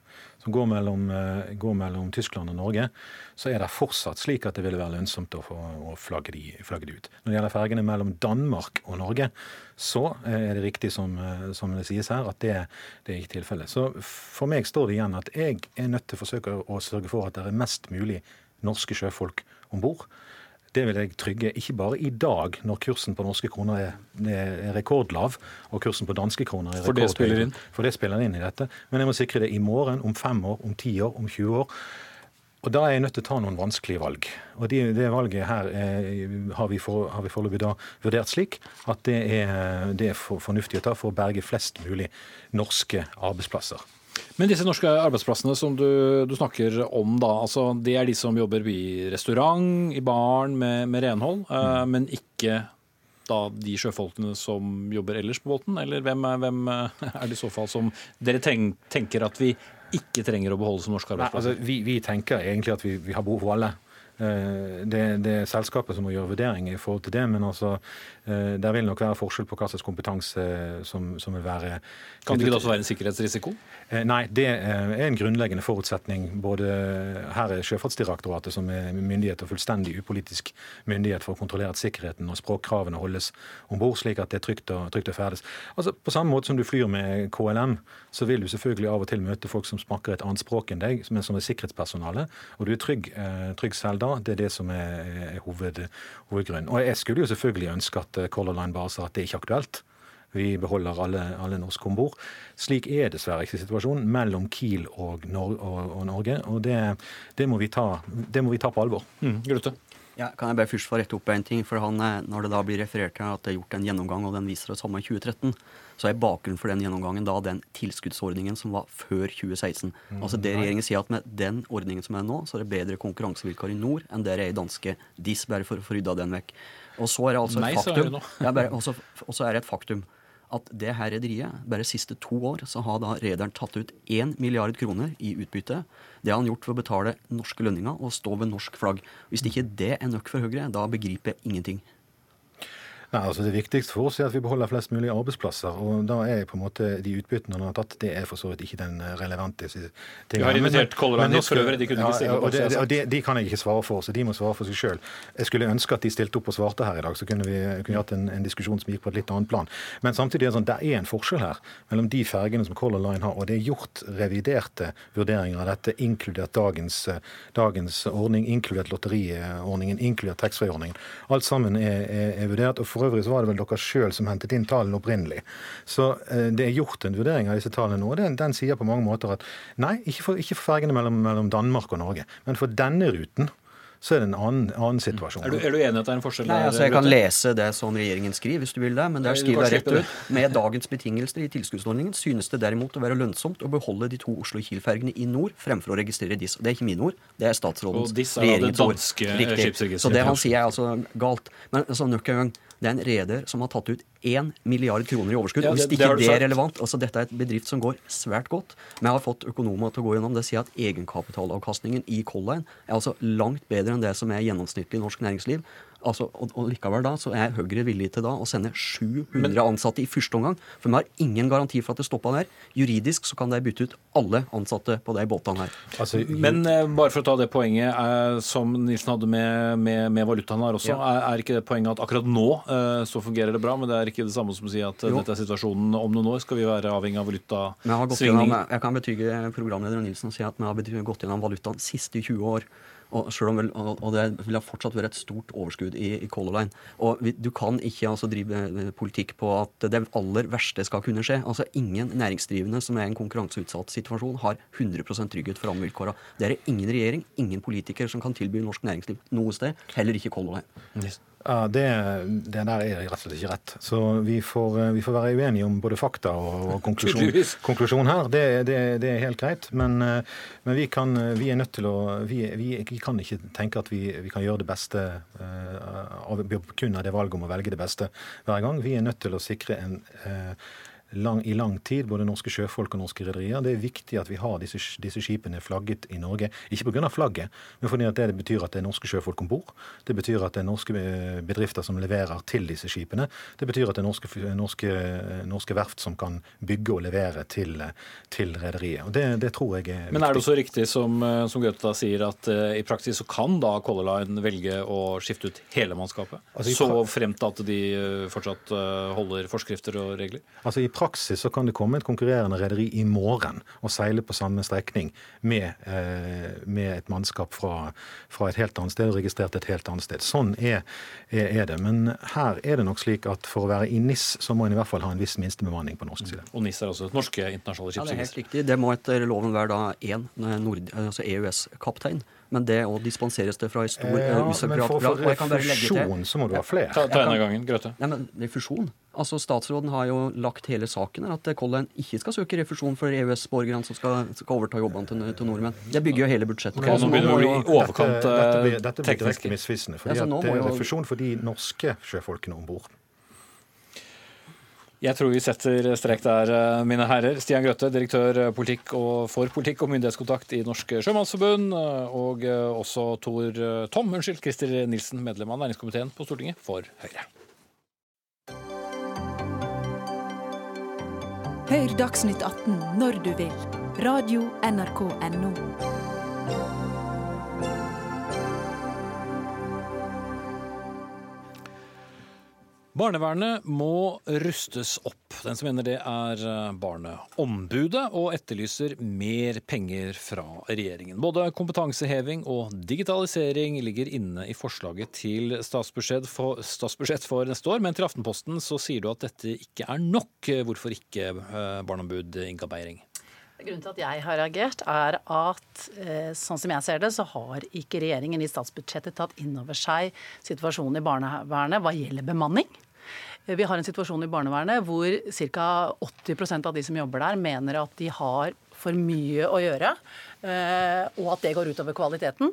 Speaker 7: som går mellom, går mellom, Tyskland og Norge, så er det fortsatt slik at det ville være lønnsomt å, få, å flagge, de, flagge, de, ut. Når det gjelder fergene mellom Danmark og Norge, så er det riktig som, som det sies her, at det, det er ikke tilfellet. Så for meg står det igjen at jeg er nødt til å forsøke å sørge for at det er mest mulig norske sjøfolk om bord. Det vil jeg trygge ikke bare i dag, når kursen på norske kroner er, er rekordlav, og kursen på danske kroner er rekordhøy.
Speaker 2: For det spiller inn?
Speaker 7: For det spiller inn i dette. Men jeg må sikre det i morgen, om fem år, om ti år, om 20 år. Og Da er jeg nødt til å ta noen vanskelige valg. Og de, Det valget her eh, har vi, for, har vi foreløpig da vurdert slik at det er, det er for, fornuftig å ta for å berge flest mulig norske arbeidsplasser.
Speaker 2: Men disse norske arbeidsplassene som du, du snakker om, da, altså, det er de som jobber i restaurant, i baren, med, med renhold, mm. uh, men ikke da de sjøfolkene som jobber ellers på båten? Eller hvem, hvem er det i så fall som dere tenker at vi ikke trenger å beholde som norske arbeidsplasser?
Speaker 7: Altså, vi, vi, tenker egentlig at vi, vi har behov for alle. Eh, det, det, er selskapet som må gjøre vurderinger i forhold til det, men altså, eh, der vil nok være forskjell på hva slags kompetanse som, som vil være
Speaker 2: Kan det ikke også være en sikkerhetsrisiko?
Speaker 7: Eh, nei, det er en grunnleggende forutsetning. Både her er Sjøfartsdirektoratet som er myndighet og fullstendig upolitisk myndighet for å kontrollere at sikkerheten og språkkravene holdes om bord, slik at det er trygt å, trygt å ferdes. Altså, på samme måte som du flyr med KLM, så vil du selvfølgelig av og til møte folk som snakker et annet språk enn deg, men som er sikkerhetspersonale, og du er trygg, trygg selv da. Det er det som er, er hoved, hovedgrunnen. Og jeg skulle jo selvfølgelig ønske at Color Line bare sa at det er ikke aktuelt. Vi beholder alle, alle norske om bord. Slik er dessverre ikke situasjonen mellom Kiel og, Nor og, og Norge. Og det, det, må ta, det, må vi ta, på alvor.
Speaker 2: Mm, Grutte?
Speaker 8: Ja, kan jeg bare først få rette opp en ting? for han, Når det da blir referert til at det er gjort en gjennomgang, og den viser det samme i 2013, så er bakgrunnen for den gjennomgangen da den tilskuddsordningen som var før 2016. Mm, altså det Regjeringen sier at med den ordningen som er nå, så er det bedre konkurransevilkår i nord enn det er i danske DIS, bare for å få rydda den vekk. Og så er det altså et faktum, ja, bare, også, også er det et faktum at det her rederiet, bare de siste to år, så har da rederen tatt ut 1 milliard kroner i utbytte. Det har han gjort for å betale norske lønninger og stå ved norsk flagg. Hvis ikke det er nok for Høyre, da begriper jeg ingenting.
Speaker 7: Nei, altså Det viktigste for oss er at vi beholder flest mulig arbeidsplasser. og Da er på en måte de utbyttene han har tatt, det er for så vidt ikke den eh, relevante tingen.
Speaker 2: Vi har invitert Color Line for øvrig, de kunne ikke stille
Speaker 7: opp. Det, og de, de, kan jeg ikke svare for, så de må svare for seg sjøl. Jeg skulle ønske at de stilte opp og svarte her i dag, så kunne vi kunne hatt en, en, diskusjon som gikk på et litt annet plan. Men samtidig er det sånn, det er en forskjell her mellom de fergene som Color Line har, og det er gjort reviderte vurderinger av dette, inkludert dagens, dagens ordning, inkludert lotteriordningen, inkludert taxfree-ordningen. Alt sammen er, er, er vurdert. og for for øvrig så var det vel dere sjøl som hentet inn tallene opprinnelig. Så eh, det er gjort en vurdering av disse tallene nå. Den, den sier på mange måter at nei, ikke for, ikke for fergene mellom, mellom Danmark og Norge, men for denne ruten så er det en annen, annen situasjon.
Speaker 2: Er du, er du, enig at det er en forskjell?
Speaker 8: Nei, altså Jeg kan lese det som regjeringen skriver, hvis du vil det. Men der skriver jeg rett ut. Med dagens betingelser i tilskuddsordningen synes det derimot å være lønnsomt å beholde de to Oslo-Kiel-fergene i nord fremfor å registrere DIS. Det er ikke mine ord, det er statsrådens, regjeringens ord. Riktig. Så det han sier er altså galt. Men altså, nok en gang, det er en reder som har tatt ut 1 milliard kroner i overskudd. Ja, det, hvis ikke det, det, er relevant altså Dette er et bedrift som går svært godt. Men jeg har fått økonomer til å gå gjennom det. og si at egenkapitalavkastningen i Color Line er altså langt bedre enn det som er gjennomsnittlig i norsk næringsliv. Altså, og, og likevel da, så er Høyre villig til da å sende 700 ansatte i første omgang. For vi har ingen garanti for at det stopper der. Juridisk så kan de bytte ut alle ansatte på de båtene her.
Speaker 2: Altså, Men eh, bare for å ta det poenget eh, som Nilsen hadde med, med, med valutaen her også,
Speaker 8: Ja.
Speaker 2: er, er ikke det poenget at akkurat nå eh, så fungerer det bra, men det er ikke det samme som å si at eh,
Speaker 8: Jo.
Speaker 2: dette er situasjonen om noen år? Skal vi være avhengig av
Speaker 8: Vi har
Speaker 2: valutasvingning?
Speaker 8: jeg kan betyge programleder Nilsen og si at vi har gått gjennom valutaen siste 20 år. Og, vel, og det vil fortsatt være et stort overskudd i, i Color Line. Og vi, du kan ikke altså, drive eh, politikk på at det aller verste skal kunne skje. Altså Ingen næringsdrivende som er i en konkurranseutsatt situasjon, har 100 trygghet for rammevilkårene. Det er det ingen regjering, ingen politiker som kan tilby norsk næringsliv noe sted. Heller ikke Color Line.
Speaker 7: Ja, det, det der er rett og slett ikke rett. Så vi får, eh, vi får være uenige om både fakta og, og konklusjon, konklusjon her. Det, det, det er helt greit. Men, eh, men vi, kan, vi er nødt til å Vi, vi, kan ikke tenke at vi, vi kan gjøre det beste uh, av kun av det valget om å velge det beste hver gang. Vi er nødt til å sikre en eh, lang, i lang tid, både norske sjøfolk og norske rederier. Det er viktig at vi har disse, disse skipene flagget i Norge. Ikke pga. flagget, men fordi at det betyr at det er norske sjøfolk om bord. Det betyr at det er norske eh, bedrifter som leverer til disse skipene. Det betyr at det er norske, norske, norske verft som kan bygge og levere til, til rederiet. Og det, det tror jeg er viktig.
Speaker 2: Men er det
Speaker 7: så
Speaker 2: også riktig som, eh, som Gaute sier, at uh, i praksis så kan da Color Line velge å skifte ut hele mannskapet?
Speaker 7: Altså,
Speaker 2: så fremt at de fortsatt uh, holder forskrifter og regler?
Speaker 7: Altså I praksis så kan det komme et konkurrerende rederi i morgen og seile på samme strekning med, eh, med et mannskap fra, fra et helt annet sted og registrert et helt annet sted. Sånn er, er, er det. Men her er det nok slik at for å være i NIS, så må en i hvert fall ha en viss minstebemanning på norsk side.
Speaker 2: Og NIS er også et norske internasjonale
Speaker 8: Ja, det er helt riktig. Det må etter loven være da én nord- altså EØS-kaptein. Men det òg dispenseres det fra i stor
Speaker 7: Eh,
Speaker 8: eh,
Speaker 7: ja,
Speaker 8: usikkerhet.
Speaker 7: men for, for
Speaker 8: til-
Speaker 7: refusjon så må du ha flere.
Speaker 2: Ta, ta en av gangen, Grøthe.
Speaker 8: Nei, men Refusjon? Altså Statsråden har jo lagt hele saken her, at Color ikke skal søke refusjon for EØS-borgerne som skal, skal overta jobbene til, til nordmenn. Det bygger jo hele budsjettet Okay,
Speaker 2: nå begynner det å bli overkant
Speaker 7: dette, dette, blir,
Speaker 2: eh,
Speaker 7: blir direkte misvisende. fordi
Speaker 8: Ja,
Speaker 7: at det er refusjon for de norske sjøfolkene om bord.
Speaker 2: Jeg tror vi setter strek der, eh, mine herrer. Stian Grøtte, direktør eh, politikk og for politikk og myndighetskontakt i Norsk Sjømannsforbund. eh, Og også Tor Tom, unnskyld, Christer Nilsen, medlem av næringskomiteen på Stortinget for Høyre.
Speaker 9: Hør Dagsnytt 18 når du vil. Radio NRK NO.
Speaker 2: Barnevernet må rustes opp. Den som mener det er eh, Barneombudet, og etterlyser mer penger fra regjeringen. Både kompetanseheving og digitalisering ligger inne i forslaget til statsbudsjett for, statsbudsjett for neste år, men til Aftenposten så sier du at dette ikke er nok. Hvorfor ikke, eh, barneombud Inga Beiring?
Speaker 10: Grunnen til at jeg har reagert, er at eh, sånn som jeg ser det, så har ikke regjeringen i statsbudsjettet tatt inn over seg situasjonen i barnevernet hva gjelder bemanning. Eh, Vi har en situasjon i barnevernet hvor ca. 80% av de som jobber der, mener at de har for mye å gjøre, eh, og at det går utover kvaliteten.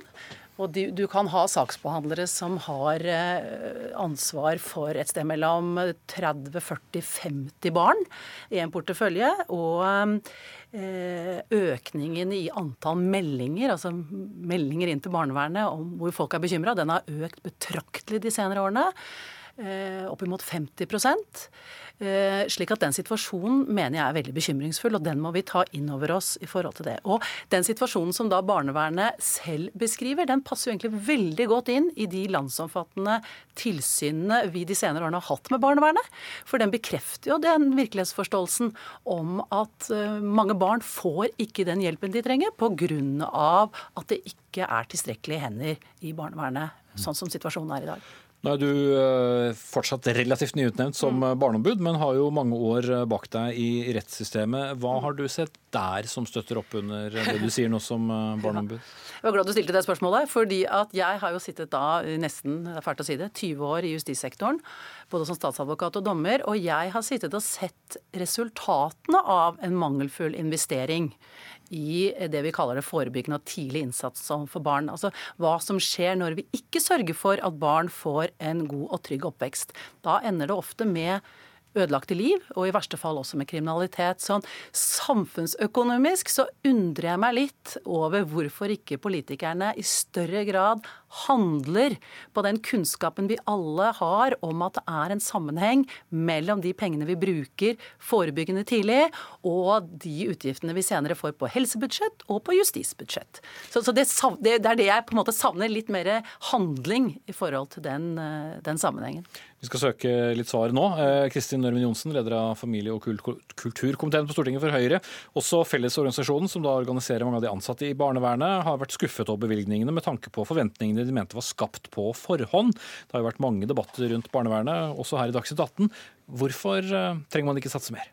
Speaker 10: Og du, kan ha saksbehandlere som har ansvar for et sted mellom 30-40-50 barn i en portefølje. Og økningen i antall meldinger, altså meldinger inn til barnevernet om hvor folk er bekymra, den har økt betraktelig de senere årene. Opp Oppimot 50 Eh, slik at den situasjonen mener jeg er veldig bekymringsfull, og den må vi ta inn over oss i forhold til det. Og den situasjonen som da barnevernet selv beskriver, den passer jo egentlig veldig godt inn i de landsomfattende tilsynene vi de senere årene har hatt med barnevernet. For den bekrefter jo den virkelighetsforståelsen om at eh, mange barn får ikke den hjelpen de trenger pga. at det ikke er tilstrekkelige hender i barnevernet, sånn som situasjonen er i dag.
Speaker 2: Nå er du eh, fortsatt relativt nyutnevnt som mm. barneombud, men har jo mange år eh, bak deg i rettssystemet. Hva har du sett der som støtter opp under det du sier nå som eh, barneombud?
Speaker 10: Jeg var glad du stilte det spørsmålet, fordi at jeg har jo sittet da nesten det er fælt å si det, 20 år i justissektoren, både som statsadvokat og dommer, og jeg har sittet og sett resultatene av en mangelfull investering i det vi kaller det forebyggende og tidlig innsats for barn. Altså hva som skjer når vi ikke sørger for at barn får en god og trygg oppvekst. Da ender det ofte med ødelagte liv, og i verste fall også med kriminalitet. Sånn samfunnsøkonomisk så undrer jeg meg litt over hvorfor ikke politikerne i større grad handler på den kunnskapen vi alle har om at det er en sammenheng mellom de pengene vi bruker forebyggende tidlig, og de utgiftene vi senere får på helsebudsjett og på justisbudsjett. Så, så det, det, er det jeg på en måte savner, litt mer handling i forhold til den, eh, den sammenhengen.
Speaker 2: Vi skal søke litt svar nå. Eh, Kristin Nørmen Johnsen, leder av familie- og kulturkomiteen på Stortinget for Høyre. Også Fellesorganisasjonen, som da organiserer mange av de ansatte i barnevernet, har vært skuffet over bevilgningene med tanke på forventningene de mente var skapt på forhånd. Det har jo vært mange debatter rundt barnevernet, også her i Dagsnytt 18. Hvorfor eh, trenger man ikke satse mer?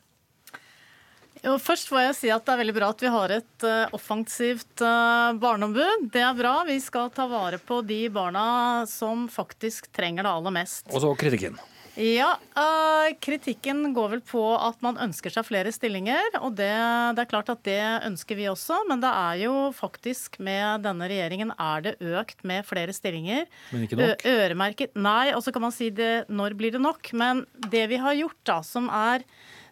Speaker 11: Jo, først får jeg si at Det er veldig bra at vi har et uh, offensivt uh, barneombud. Det er bra. Vi skal ta vare på de barna som faktisk trenger det aller mest.
Speaker 2: Og så kritikken.
Speaker 11: Ja, uh, Kritikken går vel på at man ønsker seg flere stillinger. og det, det, er klart at det ønsker vi også, men det er jo faktisk med denne regjeringen er det økt med flere stillinger.
Speaker 2: Men ikke nok?
Speaker 11: Øremerket. Nei, og så kan man si det når blir det nok. Men det vi har gjort, da, som er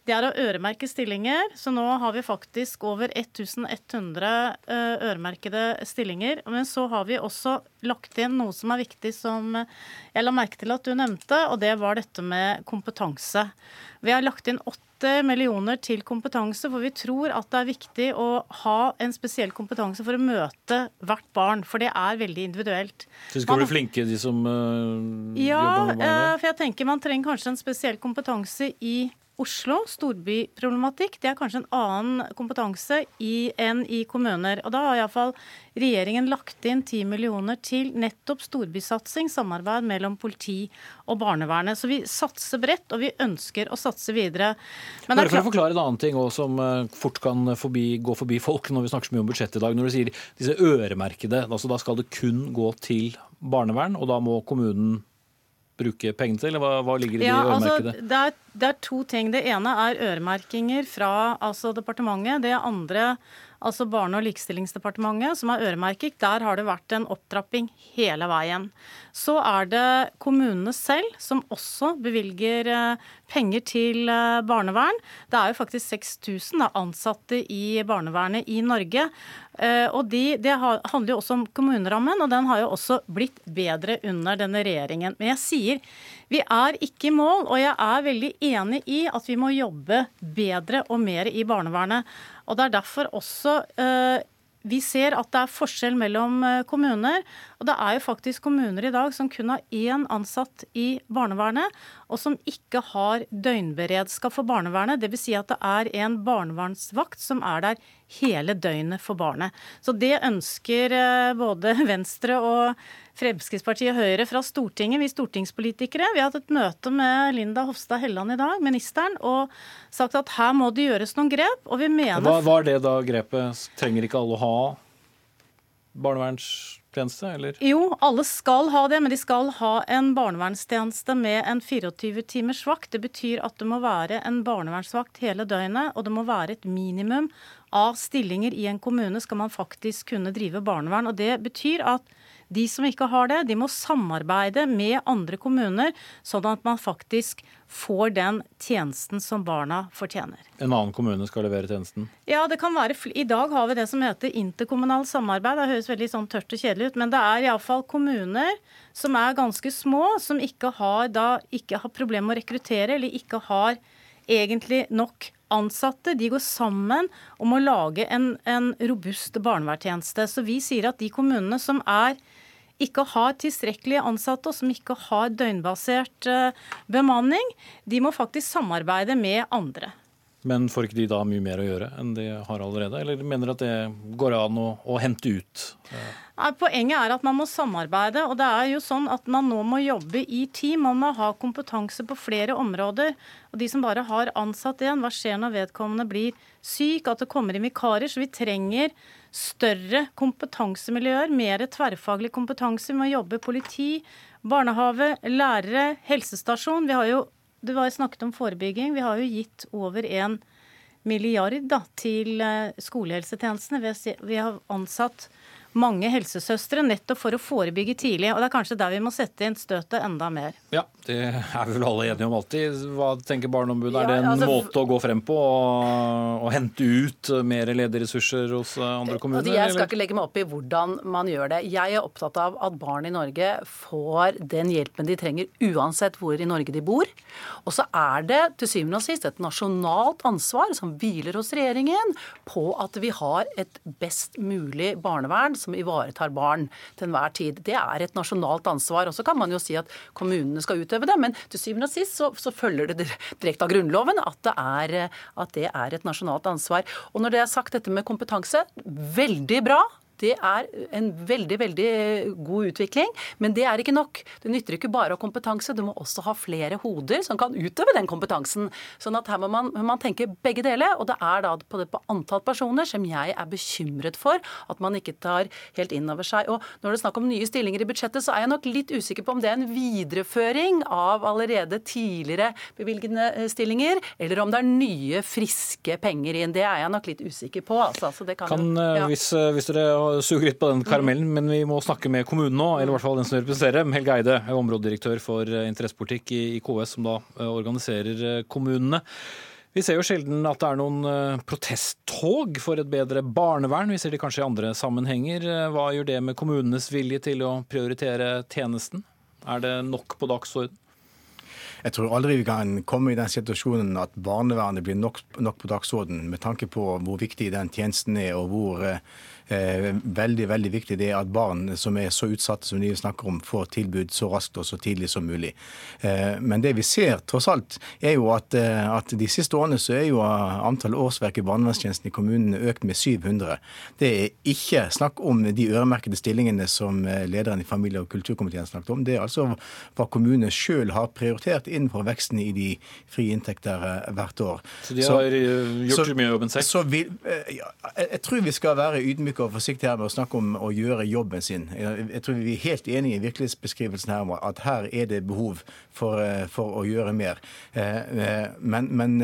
Speaker 11: det er å øremerke stillinger. Så nå har vi faktisk over 1100 eh, øremerkede stillinger. Men så har vi også lagt inn noe som er viktig, som jeg la merke til at du nevnte, og det var dette med kompetanse. Vi har lagt inn åtte millioner til kompetanse, for vi tror at det er viktig å ha en spesiell kompetanse for å møte hvert barn, for det er veldig individuelt.
Speaker 2: Så de skal man, bli flinke, de som uh,
Speaker 11: ja,
Speaker 2: jobber med barn?
Speaker 11: Ja, for jeg tenker man trenger kanskje en spesiell kompetanse i Oslo, storbyproblematikk, det er kanskje en annen kompetanse i, enn i kommuner. Og Da har iallfall regjeringen lagt inn 10 millioner til nettopp storbysatsing, samarbeid mellom politi og barnevernet. Så vi satser bredt, og vi ønsker å satse videre.
Speaker 2: Men Bare for å forklare en annen ting også, som eh, fort kan forbi, gå forbi folk når vi snakker så mye om budsjett i dag. Når du sier disse øremerkede, altså da skal det kun gå til barnevern, og da må kommunen bruke pengene til? Eller hva, hva ligger i de altså, øremerkede?
Speaker 11: Altså, det, er, det, er, to ting. Det ene er øremerkinger fra altså, departementet. Det andre altså Barne- og likestillingsdepartementet, som er øremerket. Der har det vært en opptrapping hele veien. Så er det kommunene selv som også bevilger eh, penger til eh, barnevern. Det er jo faktisk 6000 ansatte i barnevernet i Norge. Eh, og de, Det handler jo også om kommunerammen, og den har jo også blitt bedre under denne regjeringen. Men jeg sier vi er ikke i mål, og jeg er veldig enig i at vi må jobbe bedre og mer i barnevernet. Og Det er derfor også eh, vi ser at det er forskjell mellom eh, kommuner. Og det er jo faktisk kommuner i dag som kun har én ansatt i barnevernet, og som ikke har døgnberedskap for barnevernet. Dvs. Si at det er en barnevernsvakt som er der hele døgnet for barnet. Så det ønsker eh, både Venstre og Fremskrittspartiet og Høyre fra Stortinget, vi stortingspolitikere. Vi har hatt et møte med Linda Hofstad Helleland i dag, ministeren, og sagt at her må det gjøres noen grep. Og vi mener
Speaker 2: Hva var det da grepet? Trenger ikke alle å ha barnevernstjeneste, eller?
Speaker 11: Jo, alle skal ha det, men de skal ha en barnevernstjeneste med en 24 timers vakt. Det betyr at det må være en barnevernsvakt hele døgnet, og det må være et minimum av stillinger i en kommune skal man faktisk kunne drive barnevern. Og det betyr at de som ikke har det, de må samarbeide med andre kommuner, sånn at man faktisk får den tjenesten som barna fortjener.
Speaker 2: En annen kommune skal levere tjenesten?
Speaker 11: Ja, det kan være. I dag har vi det som heter interkommunalt samarbeid. Det høres veldig sånn tørt og kjedelig ut, men det er iallfall kommuner som er ganske små, som ikke har, da, ikke har problemer med å rekruttere, eller ikke har egentlig nok ansatte. De går sammen om å lage en, en robust barnevernstjeneste. Så vi sier at de kommunene som er ikke har tilstrekkelige ansatte og som ikke har døgnbasert eh, bemanning, de må faktisk samarbeide med andre.
Speaker 2: Men får ikke de da mye mer å gjøre enn de har allerede, eller mener at det går an å, å hente ut?
Speaker 11: Nei, Poenget er at man må samarbeide. og det er jo sånn at Man nå må jobbe i team. Man må ha kompetanse på flere områder. og De som bare har ansatt igjen, hva skjer når vedkommende blir syk? At det kommer inn vikarer. Så vi trenger større kompetansemiljøer, mer tverrfaglig kompetanse. Vi må jobbe politi, barnehage, lærere, helsestasjon. Vi har jo du var snakket om forebygging. Vi har jo gitt over en milliard da, til eh, skolehelsetjenestene. Vi har ansatt mange helsesøstre, nettopp for å forebygge tidlig. Og det er kanskje der vi må sette inn støtet enda mer.
Speaker 2: Ja, det er vi vel alle enige om alltid. Hva tenker Barneombudet? Er det en
Speaker 10: altså-
Speaker 2: måte å gå frem på? Å hente ut mer lederressurser hos andre kommuner?
Speaker 10: Altså, jeg skal
Speaker 2: eller?
Speaker 10: ikke legge meg opp i hvordan man gjør det. Jeg er opptatt av at barn i Norge får den hjelpen de trenger uansett hvor i Norge de bor. Og så er det til syvende og sist et nasjonalt ansvar som hviler hos regjeringen på at vi har et best mulig barnevern som ivaretar barn til enhver tid. Det er et nasjonalt ansvar. Og så kan man jo si at kommunene skal utøve det, men til syvende og sist så, så følger det direkte av Grunnloven at det, er, at det er et nasjonalt ansvar. Og når det er sagt dette med kompetanse, veldig bra. Det er en veldig veldig god utvikling, men det er ikke nok. Det nytter ikke bare å ha kompetanse, du må også ha flere hoder som kan utøve den kompetansen. Sånn at her må man, man tenke begge deler, og det er da på, det, på antall personer som jeg er bekymret for at man ikke tar helt inn over seg. Og når det er snakk om nye stillinger i budsjettet, så er jeg nok litt usikker på om det er en videreføring av allerede tidligere bevilgede eh, stillinger, eller om det er nye, friske penger inn. Det er jeg nok litt usikker på. Altså. Altså, det kan,
Speaker 2: Kan, eh,
Speaker 10: ja.
Speaker 2: hvis, eh, hvis dere suger litt på den karamellen, men vi må snakke med kommunen nå, eller i hvert fall den som representerer. Helge Eide, områdedirektør for eh, interessepolitikk i, KS, som da eh, organiserer eh, kommunene. Vi ser jo sjelden at det er noen protesttog for et bedre barnevern. Vi ser det kanskje i andre sammenhenger. Hva gjør det med kommunenes vilje til å prioritere tjenesten? Er det nok på dagsorden?
Speaker 12: Jeg tror aldri vi kan komme i den situasjonen at barnevernet blir nok, nok på dagsordenen, med tanke på hvor viktig den tjenesten er, og hvor eh, veldig veldig viktig det er at barn som er så utsatte som de snakker om, får tilbud så raskt og så tidlig som mulig. Eh, men det vi ser tross alt, er jo at, eh, at de siste årene så er jo antall årsverk i barnevernstjenesten i kommunene økt med 700. Det er ikke snakk om de øremerkede stillingene som eh, lederen i familie- og kulturkomiteen snakket om. Det er altså hva kommunene sjøl har prioritert innenfor veksten i de frie inntekter eh, hvert år.
Speaker 2: Så de har så, gjort mye av jobben selv?
Speaker 12: Så vil, eh, ja, jeg, tror vi skal være ydmyke og forsiktige her med å snakke om å gjøre jobben sin. Jeg, jeg tror vi er helt enige i virkelighetsbeskrivelsen her om at her er det behov for, eh, for å gjøre mer. Men, men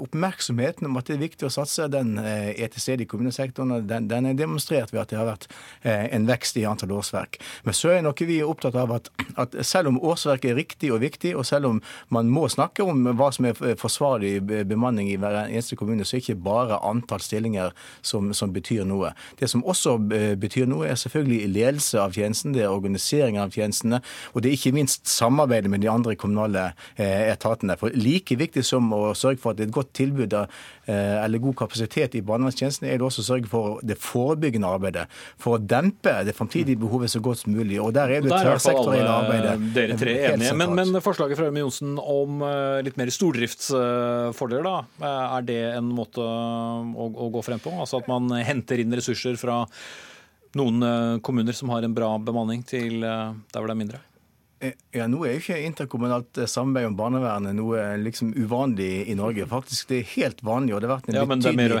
Speaker 12: oppmerksomheten om at det er viktig å satse, den er til stede i kommunesektoren. Den, den er demonstrert ved at det har vært en vekst i antall årsverk. Men så er noe vi er opptatt av at, at selv om årsverk er riktig og viktig, og selv om man må snakke om hva som er forsvarlig bemanning i hver eneste kommune, så er det ikke bare antall stillinger som, som betyr noe. Det som også eh, betyr noe, er selvfølgelig ledelse av tjenesten, det er organiseringen av tjenestene, og det er ikke minst samarbeidet med de andre kommunale eh, etatene. For like viktig som å sørge for at det er et godt tilbud eh, eller god kapasitet i barnevernstjenesten, er det også å sørge for det forebyggende arbeidet. For å dempe det framtidige behovet så godt som mulig. Og der er det
Speaker 2: er
Speaker 12: tverrsektorielle arbeidet
Speaker 2: dere tre enige. Men,
Speaker 12: men
Speaker 2: men forslaget fra Ørmen Johnsen om eh, litt mer stordriftsfordeler, da. eh, Er det en måte å, å gå frem på? Altså at man henter inn ressurser fra noen eh, kommuner som har en bra bemanning, til eh, der hvor det er mindre?
Speaker 12: Eh, Ja, Nå er jo ikke interkommunalt eh, samarbeid om barnevernet noe liksom uvanlig i Norge. Faktisk det er helt vanlig. og det har vært en
Speaker 2: Ja, men det mer å
Speaker 12: betydelig-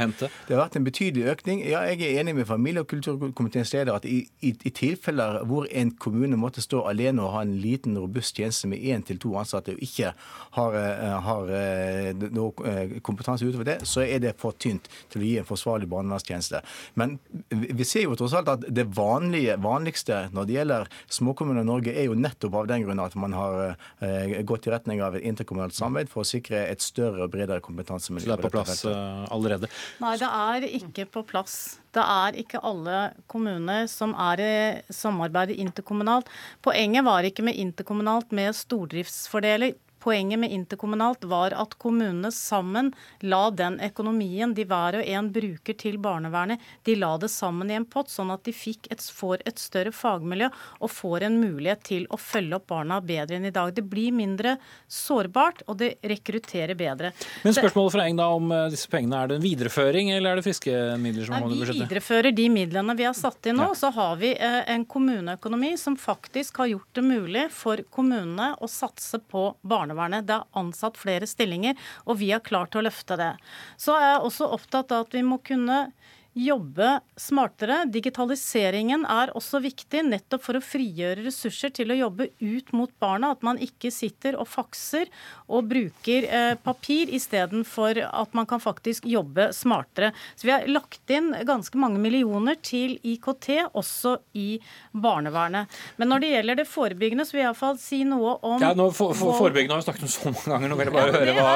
Speaker 12: har vært en betydelig økning. Ja, Jeg er enig med familie- og kulturkomiteens leder at i, i, i tilfeller hvor en kommune måtte stå alene og ha en liten, robust tjeneste med én til to ansatte og ikke har, eh, har eh, noe eh, kompetanse utover det, så er det for tynt til å gi en forsvarlig barnevernstjeneste. Men vi vi ser jo tross alt at det vanlige, vanligste når det gjelder småkommuner i Norge, er jo nettopp av den grunn at man har eh, gått i retning av et interkommunalt samarbeid for å sikre et større og bredere kompetansemiljø.
Speaker 2: Så det er på plass
Speaker 12: feltet.
Speaker 2: eh, allerede.
Speaker 11: Nei, det er ikke på plass. Det er ikke alle kommuner som er i samarbeidet interkommunalt. Poenget var ikke med interkommunalt med stordriftsfordeler. Poenget med interkommunalt var at kommunene sammen la den økonomien de hver og en bruker til barnevernet, de la det sammen i en pott, sånn at de et, får et større fagmiljø og får en mulighet til å følge opp barna bedre enn i dag. Det blir mindre sårbart, og det rekrutterer bedre.
Speaker 2: Men spørsmålet fra Eng da om eh, disse pengene, er det en videreføring, eller er det friske midler som
Speaker 11: Nei,
Speaker 2: kommer i
Speaker 11: vi
Speaker 2: budsjettet?
Speaker 11: viderefører de midlene vi har satt inn nå.
Speaker 2: Ja.
Speaker 11: Så har vi eh, en kommuneøkonomi som faktisk har gjort det mulig for kommunene å satse på barnevernet. Det er ansatt flere stillinger, og vi har klart å løfte det. Så er jeg også opptatt av at vi må kunne jobbe smartere. Digitaliseringen er også viktig nettopp for å frigjøre ressurser til å jobbe ut mot barna. At man ikke sitter og fakser og bruker eh, papir istedenfor at man kan faktisk jobbe smartere. Så vi har lagt inn ganske mange millioner til IKT, også i barnevernet. Men når det gjelder det forebyggende, så vil jeg iallfall si noe om
Speaker 2: Ja, nå, for, for, Forebyggende har vi snakket om så mange ganger. Nå vil jeg bare
Speaker 11: Ja,
Speaker 2: høre
Speaker 11: det
Speaker 2: hva.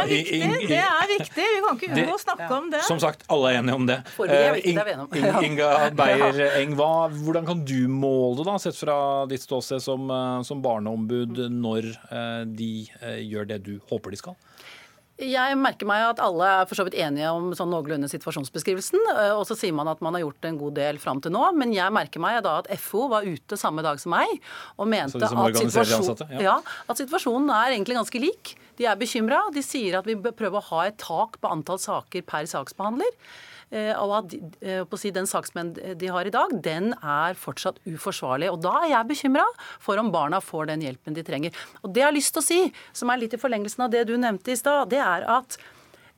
Speaker 11: Det er viktig. Vi kan ikke unngå å snakke om det.
Speaker 2: Som sagt, alle er enige om det.
Speaker 10: Forebygging er
Speaker 2: Eh,
Speaker 10: viktig,
Speaker 2: Inga Beyer-Eng, hva- hvordan kan du måle da, sett fra ditt ståsted som, eh, som barneombud, når eh, de eh, gjør det du håper de skal?
Speaker 10: Jeg merker meg at alle er for så vidt enige om sånn noenlunde situasjonsbeskrivelsen. Og så sier man at man har gjort en god del fram til nå. Men jeg merker meg da at FO var ute samme dag som meg og mente
Speaker 2: Så de som
Speaker 10: at, situasjon,
Speaker 2: ansatte, ja.
Speaker 10: ja, at situasjonen er egentlig ganske lik. De er bekymra. De sier at vi bør prøve å ha et tak på antall saker per saksbehandler. Eh, Og at eh, på å si, den saksmenn de har i dag, den er fortsatt uforsvarlig. Og da er jeg bekymra for om barna får den hjelpen de trenger. Og det jeg har lyst til å si, som er litt i forlengelsen av det du nevnte i stad, det er at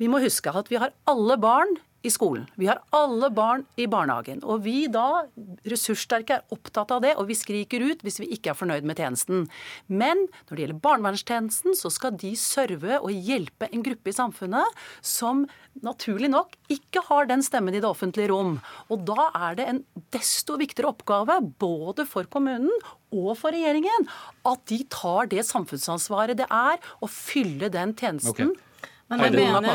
Speaker 10: vi må huske at vi har alle barn i skolen. Vi har alle barn i barnehagen. Og vi da, ressurssterke, er opptatt av det, og vi skriker ut hvis vi ikke er fornøyd med tjenesten. Men når det gjelder barnevernstjenesten, så skal de serve og hjelpe en gruppe i samfunnet som naturlig nok ikke har den stemmen i det offentlige rom. Og da er det en desto viktigere oppgave både for kommunen og for regjeringen at de tar det samfunnsansvaret det er å fylle den tjenesten.
Speaker 11: Men jeg mener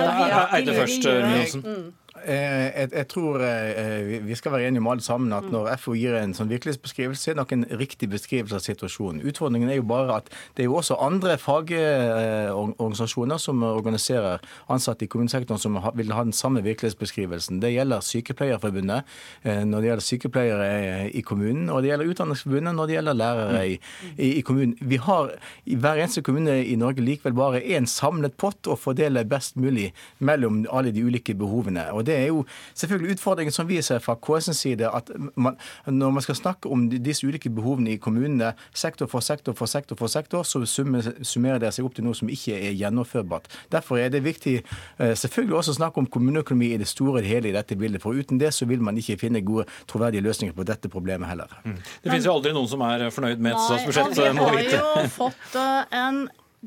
Speaker 2: Eide
Speaker 11: virkelig
Speaker 2: først,
Speaker 11: gjør-
Speaker 12: Jeg, jeg tror eh, vi- vi skal være enige om alle sammen at når FO gir en sånn virkelighetsbeskrivelse, så er det nok en riktig beskrivelse av situasjonen. Utfordringen er jo bare at det er jo også andre fagorganisasjoner som organiserer ansatte i kommunesektoren som vil ha den samme virkelighetsbeskrivelsen. Det gjelder Sykepleierforbundet eh, når det gjelder sykepleiere i kommunen, og det gjelder Utdanningsforbundet når det gjelder lærere i, i, i kommunen. Vi har i hver eneste kommune i Norge likevel bare én samlet pott å fordele best mulig mellom alle de ulike behovene. Og Det er jo selvfølgelig utfordringen som vi ser fra KS' side, at man, når man skal snakke om disse ulike behovene i kommunene, sektor for sektor for sektor, for sektor, så summerer det seg opp til noe som ikke er gjennomførbart. Derfor er det viktig eh, selvfølgelig også å snakke om kommuneøkonomi i det store og hele i dette bildet. For uten det så vil man ikke finne gode, troverdige løsninger på dette problemet heller.
Speaker 2: Det finnes jo aldri noen som er fornøyd med et
Speaker 11: Nei,
Speaker 2: statsbudsjett,
Speaker 11: og vi har jo fått eh, en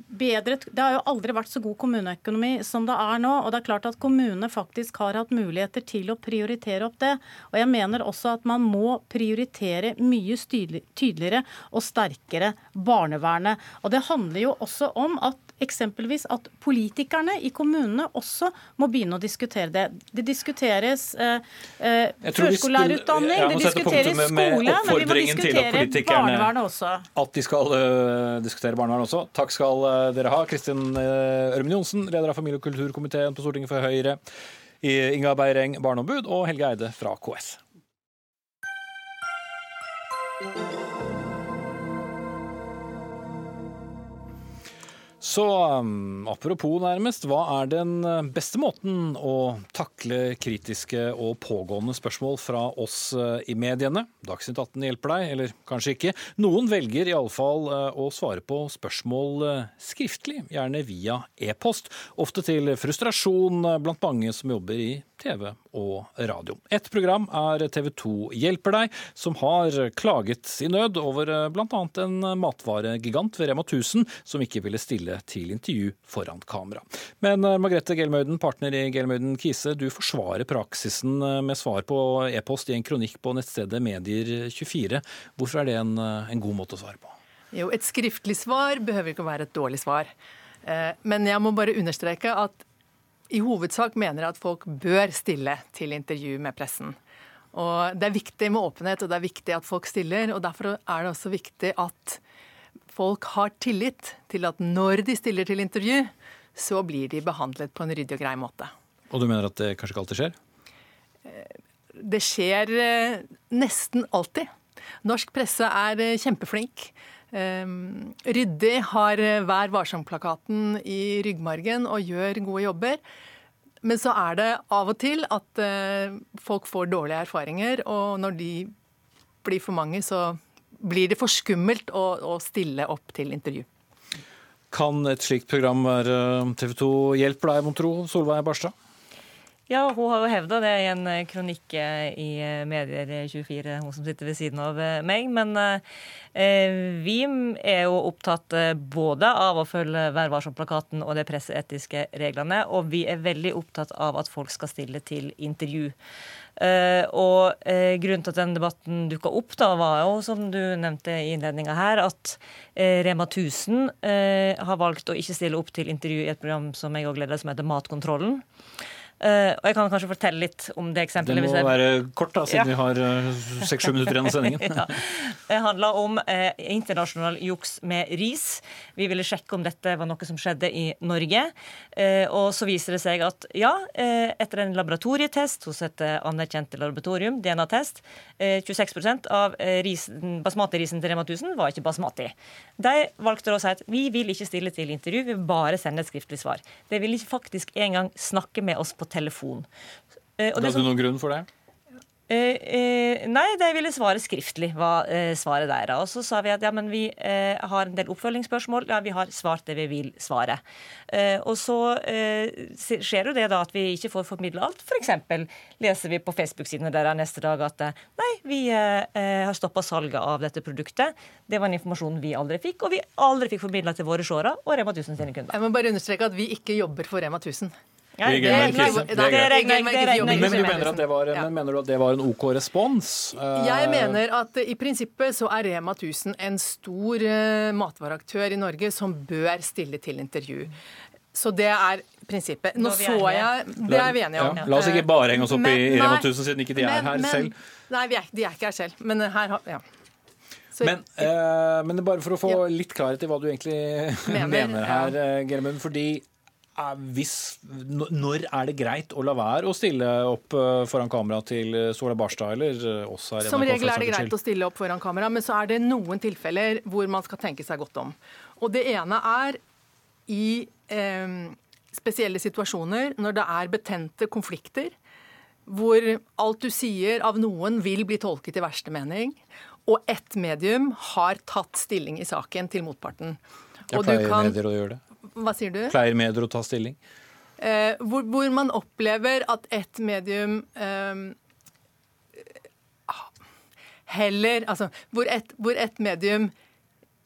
Speaker 11: bedre Det har jo aldri vært så god kommuneøkonomi som det er nå. Og det er klart at kommunene faktisk har hatt muligheter til å prioritere opp det. Og jeg mener også at man må prioritere mye tydeligere og sterkere barnevernet. Og det handler jo også om at eksempelvis at politikerne i kommunene også må begynne å diskutere det. Det diskuteres eh, eh, førskolelærerutdanning, det diskuteres
Speaker 2: med- med
Speaker 11: skole, men vi må diskutere barnevernet også.
Speaker 2: At de skal uh, diskutere barnevern også. Takk skal uh, dere ha. Kristin uh, Ørmen Johnsen, leder av familie- og kulturkomiteen på Stortinget for Høyre. Inga Beireng, barneombud, og Helge Eide fra KS. Så um, apropos nærmest, hva er den uh, beste måten å takle kritiske og pågående spørsmål fra oss uh, i mediene? Dagsnytt 18 hjelper deg, eller kanskje ikke. Noen velger iallfall uh, å svare på spørsmål skriftlig, gjerne via e-post. Ofte til frustrasjon blant mange som jobber i TV og radio. Et program er TV 2 Hjelper deg, som har klaget i nød over uh, bl.a. en matvaregigant ved Rema 1000 som ikke ville stille til intervju foran kamera. Men uh, Margrethe Gelmøyden, partner i Gelmøyden Kise, du forsvarer praksisen uh, med svar på e-post i en kronikk på nettstedet Medier24. Hvorfor er det en, en god måte å svare på?
Speaker 13: Jo, et skriftlig svar behøver ikke å være et dårlig svar. Eh, Men jeg må bare understreke at i hovedsak mener jeg at folk bør stille til intervju med pressen. Og Det er viktig med åpenhet, og det er viktig at folk stiller. og Derfor er det også viktig at folk har tillit til at når de stiller til intervju, så blir de behandlet på en ryddig og grei måte.
Speaker 2: Og du mener at det kanskje ikke alltid skjer?
Speaker 13: Det skjer eh, nesten alltid. Norsk presse er eh, kjempeflink. Um, ryddig har eh, Vær varsom-plakaten i ryggmargen og gjør gode jobber. Men så er det av og til at eh, folk får dårlige erfaringer, og når de blir for mange, så blir det for skummelt å, å stille opp til intervju.
Speaker 2: Kan et slikt program være TV 2 Hjelper deg, mon tro, Solveig Barstad?
Speaker 14: Ja, hun har jo hevda det i en eh, kronikk eh, i eh, Medier24, hun som sitter ved siden av meg. Men eh, vi er jo opptatt både av å følge Vær varsom-plakaten og de presseetiske reglene, og vi er veldig opptatt av at folk skal stille til intervju. Uh, og uh, Grunnen til at den debatten dukka opp, da, var jo, som du nevnte i innledninga her, at uh, Rema 1000 har valgt å ikke stille opp til intervju i et program som jeg òg leder, som heter Matkontrollen. Uh, og jeg kan kanskje fortelle litt om det eksempelet.
Speaker 2: Det må være kort, da, siden ja. vi har eh, seks-sju minutter igjen av sendingen. ja.
Speaker 14: Det handla om uh, internasjonal juks med ris. Vi ville sjekke om dette var noe som skjedde i Norge. Uh, og så viser det seg at ja, etter en laboratorietest hos et anerkjent laboratorium, DNA-test, 26 av risen, basmati-risen til Rema 1000 var ikke basmati. De valgte å si at vi vil ikke stille til intervju, vi vil bare sende et skriftlig svar. De ville faktisk engang snakke med oss på telefon.
Speaker 2: Hadde Ga du noen grunn for det?
Speaker 14: Eh, eh, nei, de ville svare skriftlig, var eh, svaret der. Og så sa vi at ja, men vi eh, har en del oppfølgingsspørsmål. Ja, vi har svart det vi vil svare. Eh, og så skjer jo det da at vi ikke får formidla alt. F.eks. leser vi på Facebook-sidene deres neste dag at nei, vi har stoppa salget av dette produktet. Det var en informasjon vi aldri fikk, og vi aldri fikk formidla til våre seere og Rema 1000 sine kunder.
Speaker 13: Jeg må bare understreke at vi ikke jobber for Rema 1000.
Speaker 2: Ja, det, men, du mener, det var, men mener du at det var en OK respons?
Speaker 13: Jeg eh, mener at i prinsippet så er Rema 1000 en stor uh, matvareaktør i Norge som bør stille til intervju. Så det er prinsippet. Nå så jeg Det er vi enige om.
Speaker 2: Ja, la oss ikke bare henge oss opp men, i Rema 1000 siden ikke de er her men, selv.
Speaker 13: Nei, er, de er ikke her selv. Men her ja.
Speaker 2: Men, eh, men, bare for å få litt klarhet i hva du egentlig mener, mener her. Eh, Germund. Fordi hvis, når er det greit å la være å stille opp eh, foran kamera til eh, Sola Barstad eller eh, oss her?
Speaker 13: Som regel er det greit å stille opp foran kamera, men så er det noen tilfeller hvor man skal tenke seg godt om. Og Det ene er i eh, spesielle situasjoner når det er betente konflikter, hvor alt du sier av noen vil bli tolket i verste mening, og ett medium har tatt stilling i saken til motparten.
Speaker 2: Jeg pleier medier å gjøre det?
Speaker 13: Hva sier du?
Speaker 2: Pleier medier å ta stilling?
Speaker 13: Eh, hvor, hvor, man opplever at ett medium eh, heller Altså hvor ett et medium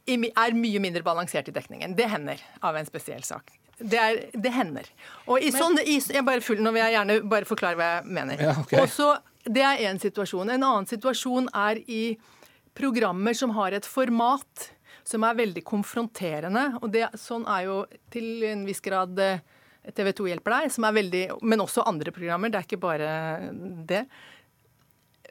Speaker 13: er mye mindre balansert i dekningen. Det hender av en spesiell sak. Det, er, det hender. Og i sånn, i, jeg bare full, Nå vil jeg gjerne bare forklare hva jeg mener.
Speaker 2: Ja, okay.
Speaker 13: Også, det er én situasjon. En annen situasjon er i programmer som har et format som er veldig konfronterende. og det, Sånn er jo til en viss grad eh, TV 2 hjelper deg, som er veldig, men også andre programmer. Det er ikke bare det.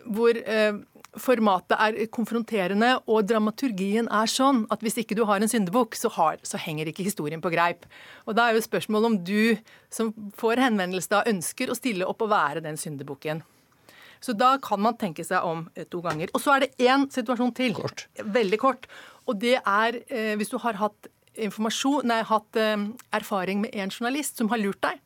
Speaker 13: Hvor eh, formatet er konfronterende, og dramaturgien er sånn at hvis ikke du har en syndebukk, så, så, henger ikke historien på greip. Og Da er jo spørsmålet om du som får henvendelse da ønsker å stille opp og være den syndebukken. Så da kan man tenke seg om eh, to ganger. Og så er det én situasjon til.
Speaker 2: Kort.
Speaker 13: Veldig kort. Og det er eh, hvis du har hatt, nei, hatt eh, erfaring med en journalist som har lurt deg,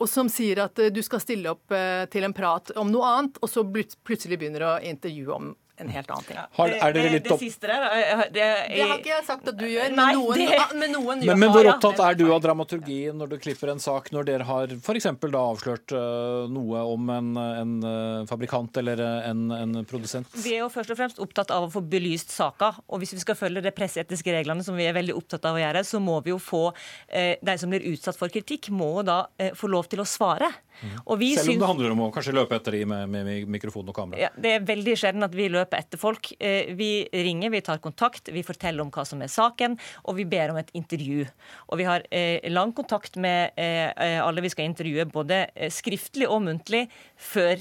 Speaker 13: og som sier at eh, du skal stille opp eh, til en prat om noe annet, og så plutselig begynner å intervjue om en helt annen ting.
Speaker 2: Har, er
Speaker 14: det, det, det, siste der, det,
Speaker 13: det, har ikke jeg sagt at du gjør, men noen, men noen
Speaker 2: gjør. Men, men hvor opptatt er du av dramaturgi når du klipper en sak, når dere har f.eks. avslørt uh, noe om en, en uh, fabrikant eller en, en, produsent?
Speaker 14: Vi er jo først og fremst opptatt av å få belyst saka. Og hvis vi skal følge de presseetiske reglene, som vi er veldig opptatt av å gjøre, så må vi jo få uh, de som blir utsatt for kritikk, må da få lov til å svare.
Speaker 2: Selv om det handler om å kanskje løpe etter de med, med, mikrofon og kamera?
Speaker 14: Ja, det er veldig sjelden at vi løper etter folk. Eh, vi ringer, vi tar kontakt, vi forteller om hva som er saken, og vi ber om et intervju. Og vi har eh, lang kontakt med eh, alle vi skal intervjue, både skriftlig og muntlig, før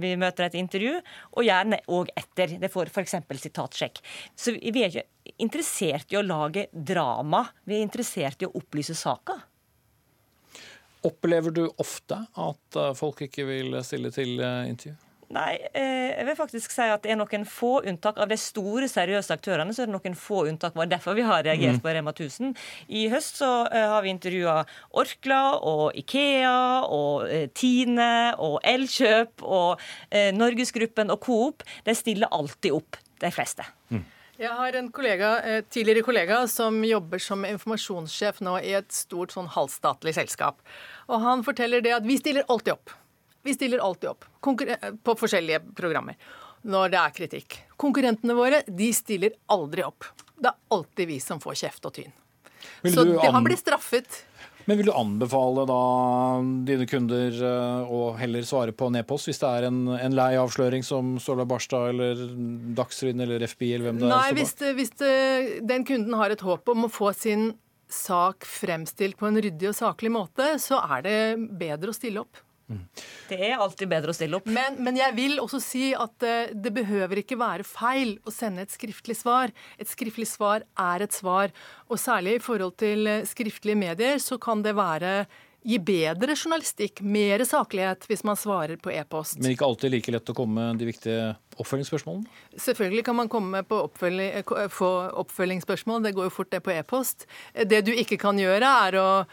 Speaker 14: vi møter et intervju, og gjerne òg etter. Det får f.eks. sitatsjekk. Så vi er ikke interessert i å lage drama, vi er interessert i å opplyse saka.
Speaker 2: Opplever du ofte at eh, folk ikke vil stille til eh, intervju?
Speaker 14: Nei, eh, jeg vil faktisk si at det er noen få unntak. Av de store, seriøse aktørene så er det noen få unntak. Det var derfor vi har reagert mm. på Rema 1000. I høst så har vi intervjua Orkla og Ikea og Tine og Elkjøp og Norgesgruppen og Coop. De stiller alltid opp, de fleste. Mm.
Speaker 13: Jeg har en kollega, eh, tidligere kollega som jobber som informasjonssjef nå i et stort sånn halvstatlig selskap. Og han forteller det at vi stiller alltid opp. Vi stiller alltid opp på forskjellige programmer når det er kritikk. Konkurrentene våre de stiller aldri opp. Det er alltid vi som får kjeft og tyn. Så det, han blitt straffet.
Speaker 2: Men vil du anbefale da dine kunder eh, å heller svare på en e-post hvis det er en, en lei avsløring som Sola Barstad eller Dagsrevyen eller FBI eller hvem det
Speaker 13: Nei,
Speaker 2: er?
Speaker 13: hvis, det- hvis det, den kunden har et håp om å få sin sak fremstilt på en ryddig og saklig måte, så er det bedre å stille opp.
Speaker 14: Det er alltid bedre å stille opp.
Speaker 13: Men, men jeg vil også si at uh, det behøver ikke være feil å sende et skriftlig svar. Et skriftlig svar er et svar. Og særlig i forhold til eh, skriftlige medier så kan det være gi bedre journalistikk, mer saklighet, hvis man svarer på e-post.
Speaker 2: Men ikke alltid like lett å komme med de viktige oppfølgingsspørsmålene?
Speaker 13: Selvfølgelig kan man komme på oppfølgi- eh, få oppfølgingsspørsmål. Det går jo fort det på e-post. Det du ikke kan gjøre, er å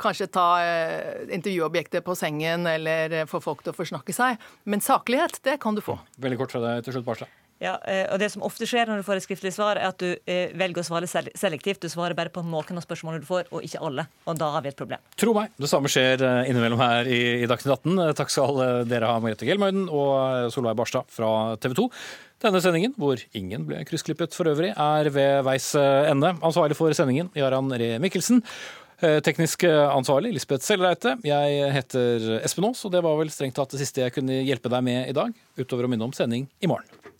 Speaker 13: kanskje ta eh, intervjuobjektet på sengen eller eh, få folk til å forsnakke seg. Men saklighet, det kan du få.
Speaker 2: Veldig kort fra deg til slutt, Barstad.
Speaker 14: Ja, eh, og Det som ofte skjer når du får et skriftlig svar, er at du velger å svare selektivt. Du svarer bare på noen av spørsmålene du får, og ikke alle. Og da har vi et problem.
Speaker 2: Tro meg, det samme skjer innimellom her i, i Dagsnytt 18. Eh, Takk skal dere ha, Margrethe Gelmøyden og Solveig Barstad fra TV 2. Denne sendingen, hvor ingen ble kryssklippet for øvrig, er ved veis ende. Ansvarlig for sendingen, Jaran Ree Mikkelsen. Eh, Teknisk eh, ansvarlig, Lisbeth Sellreite. Jeg heter Espen Aas, og det var vel strengt tatt det siste jeg kunne hjelpe deg med i dag, utover å minne om sending i morgen.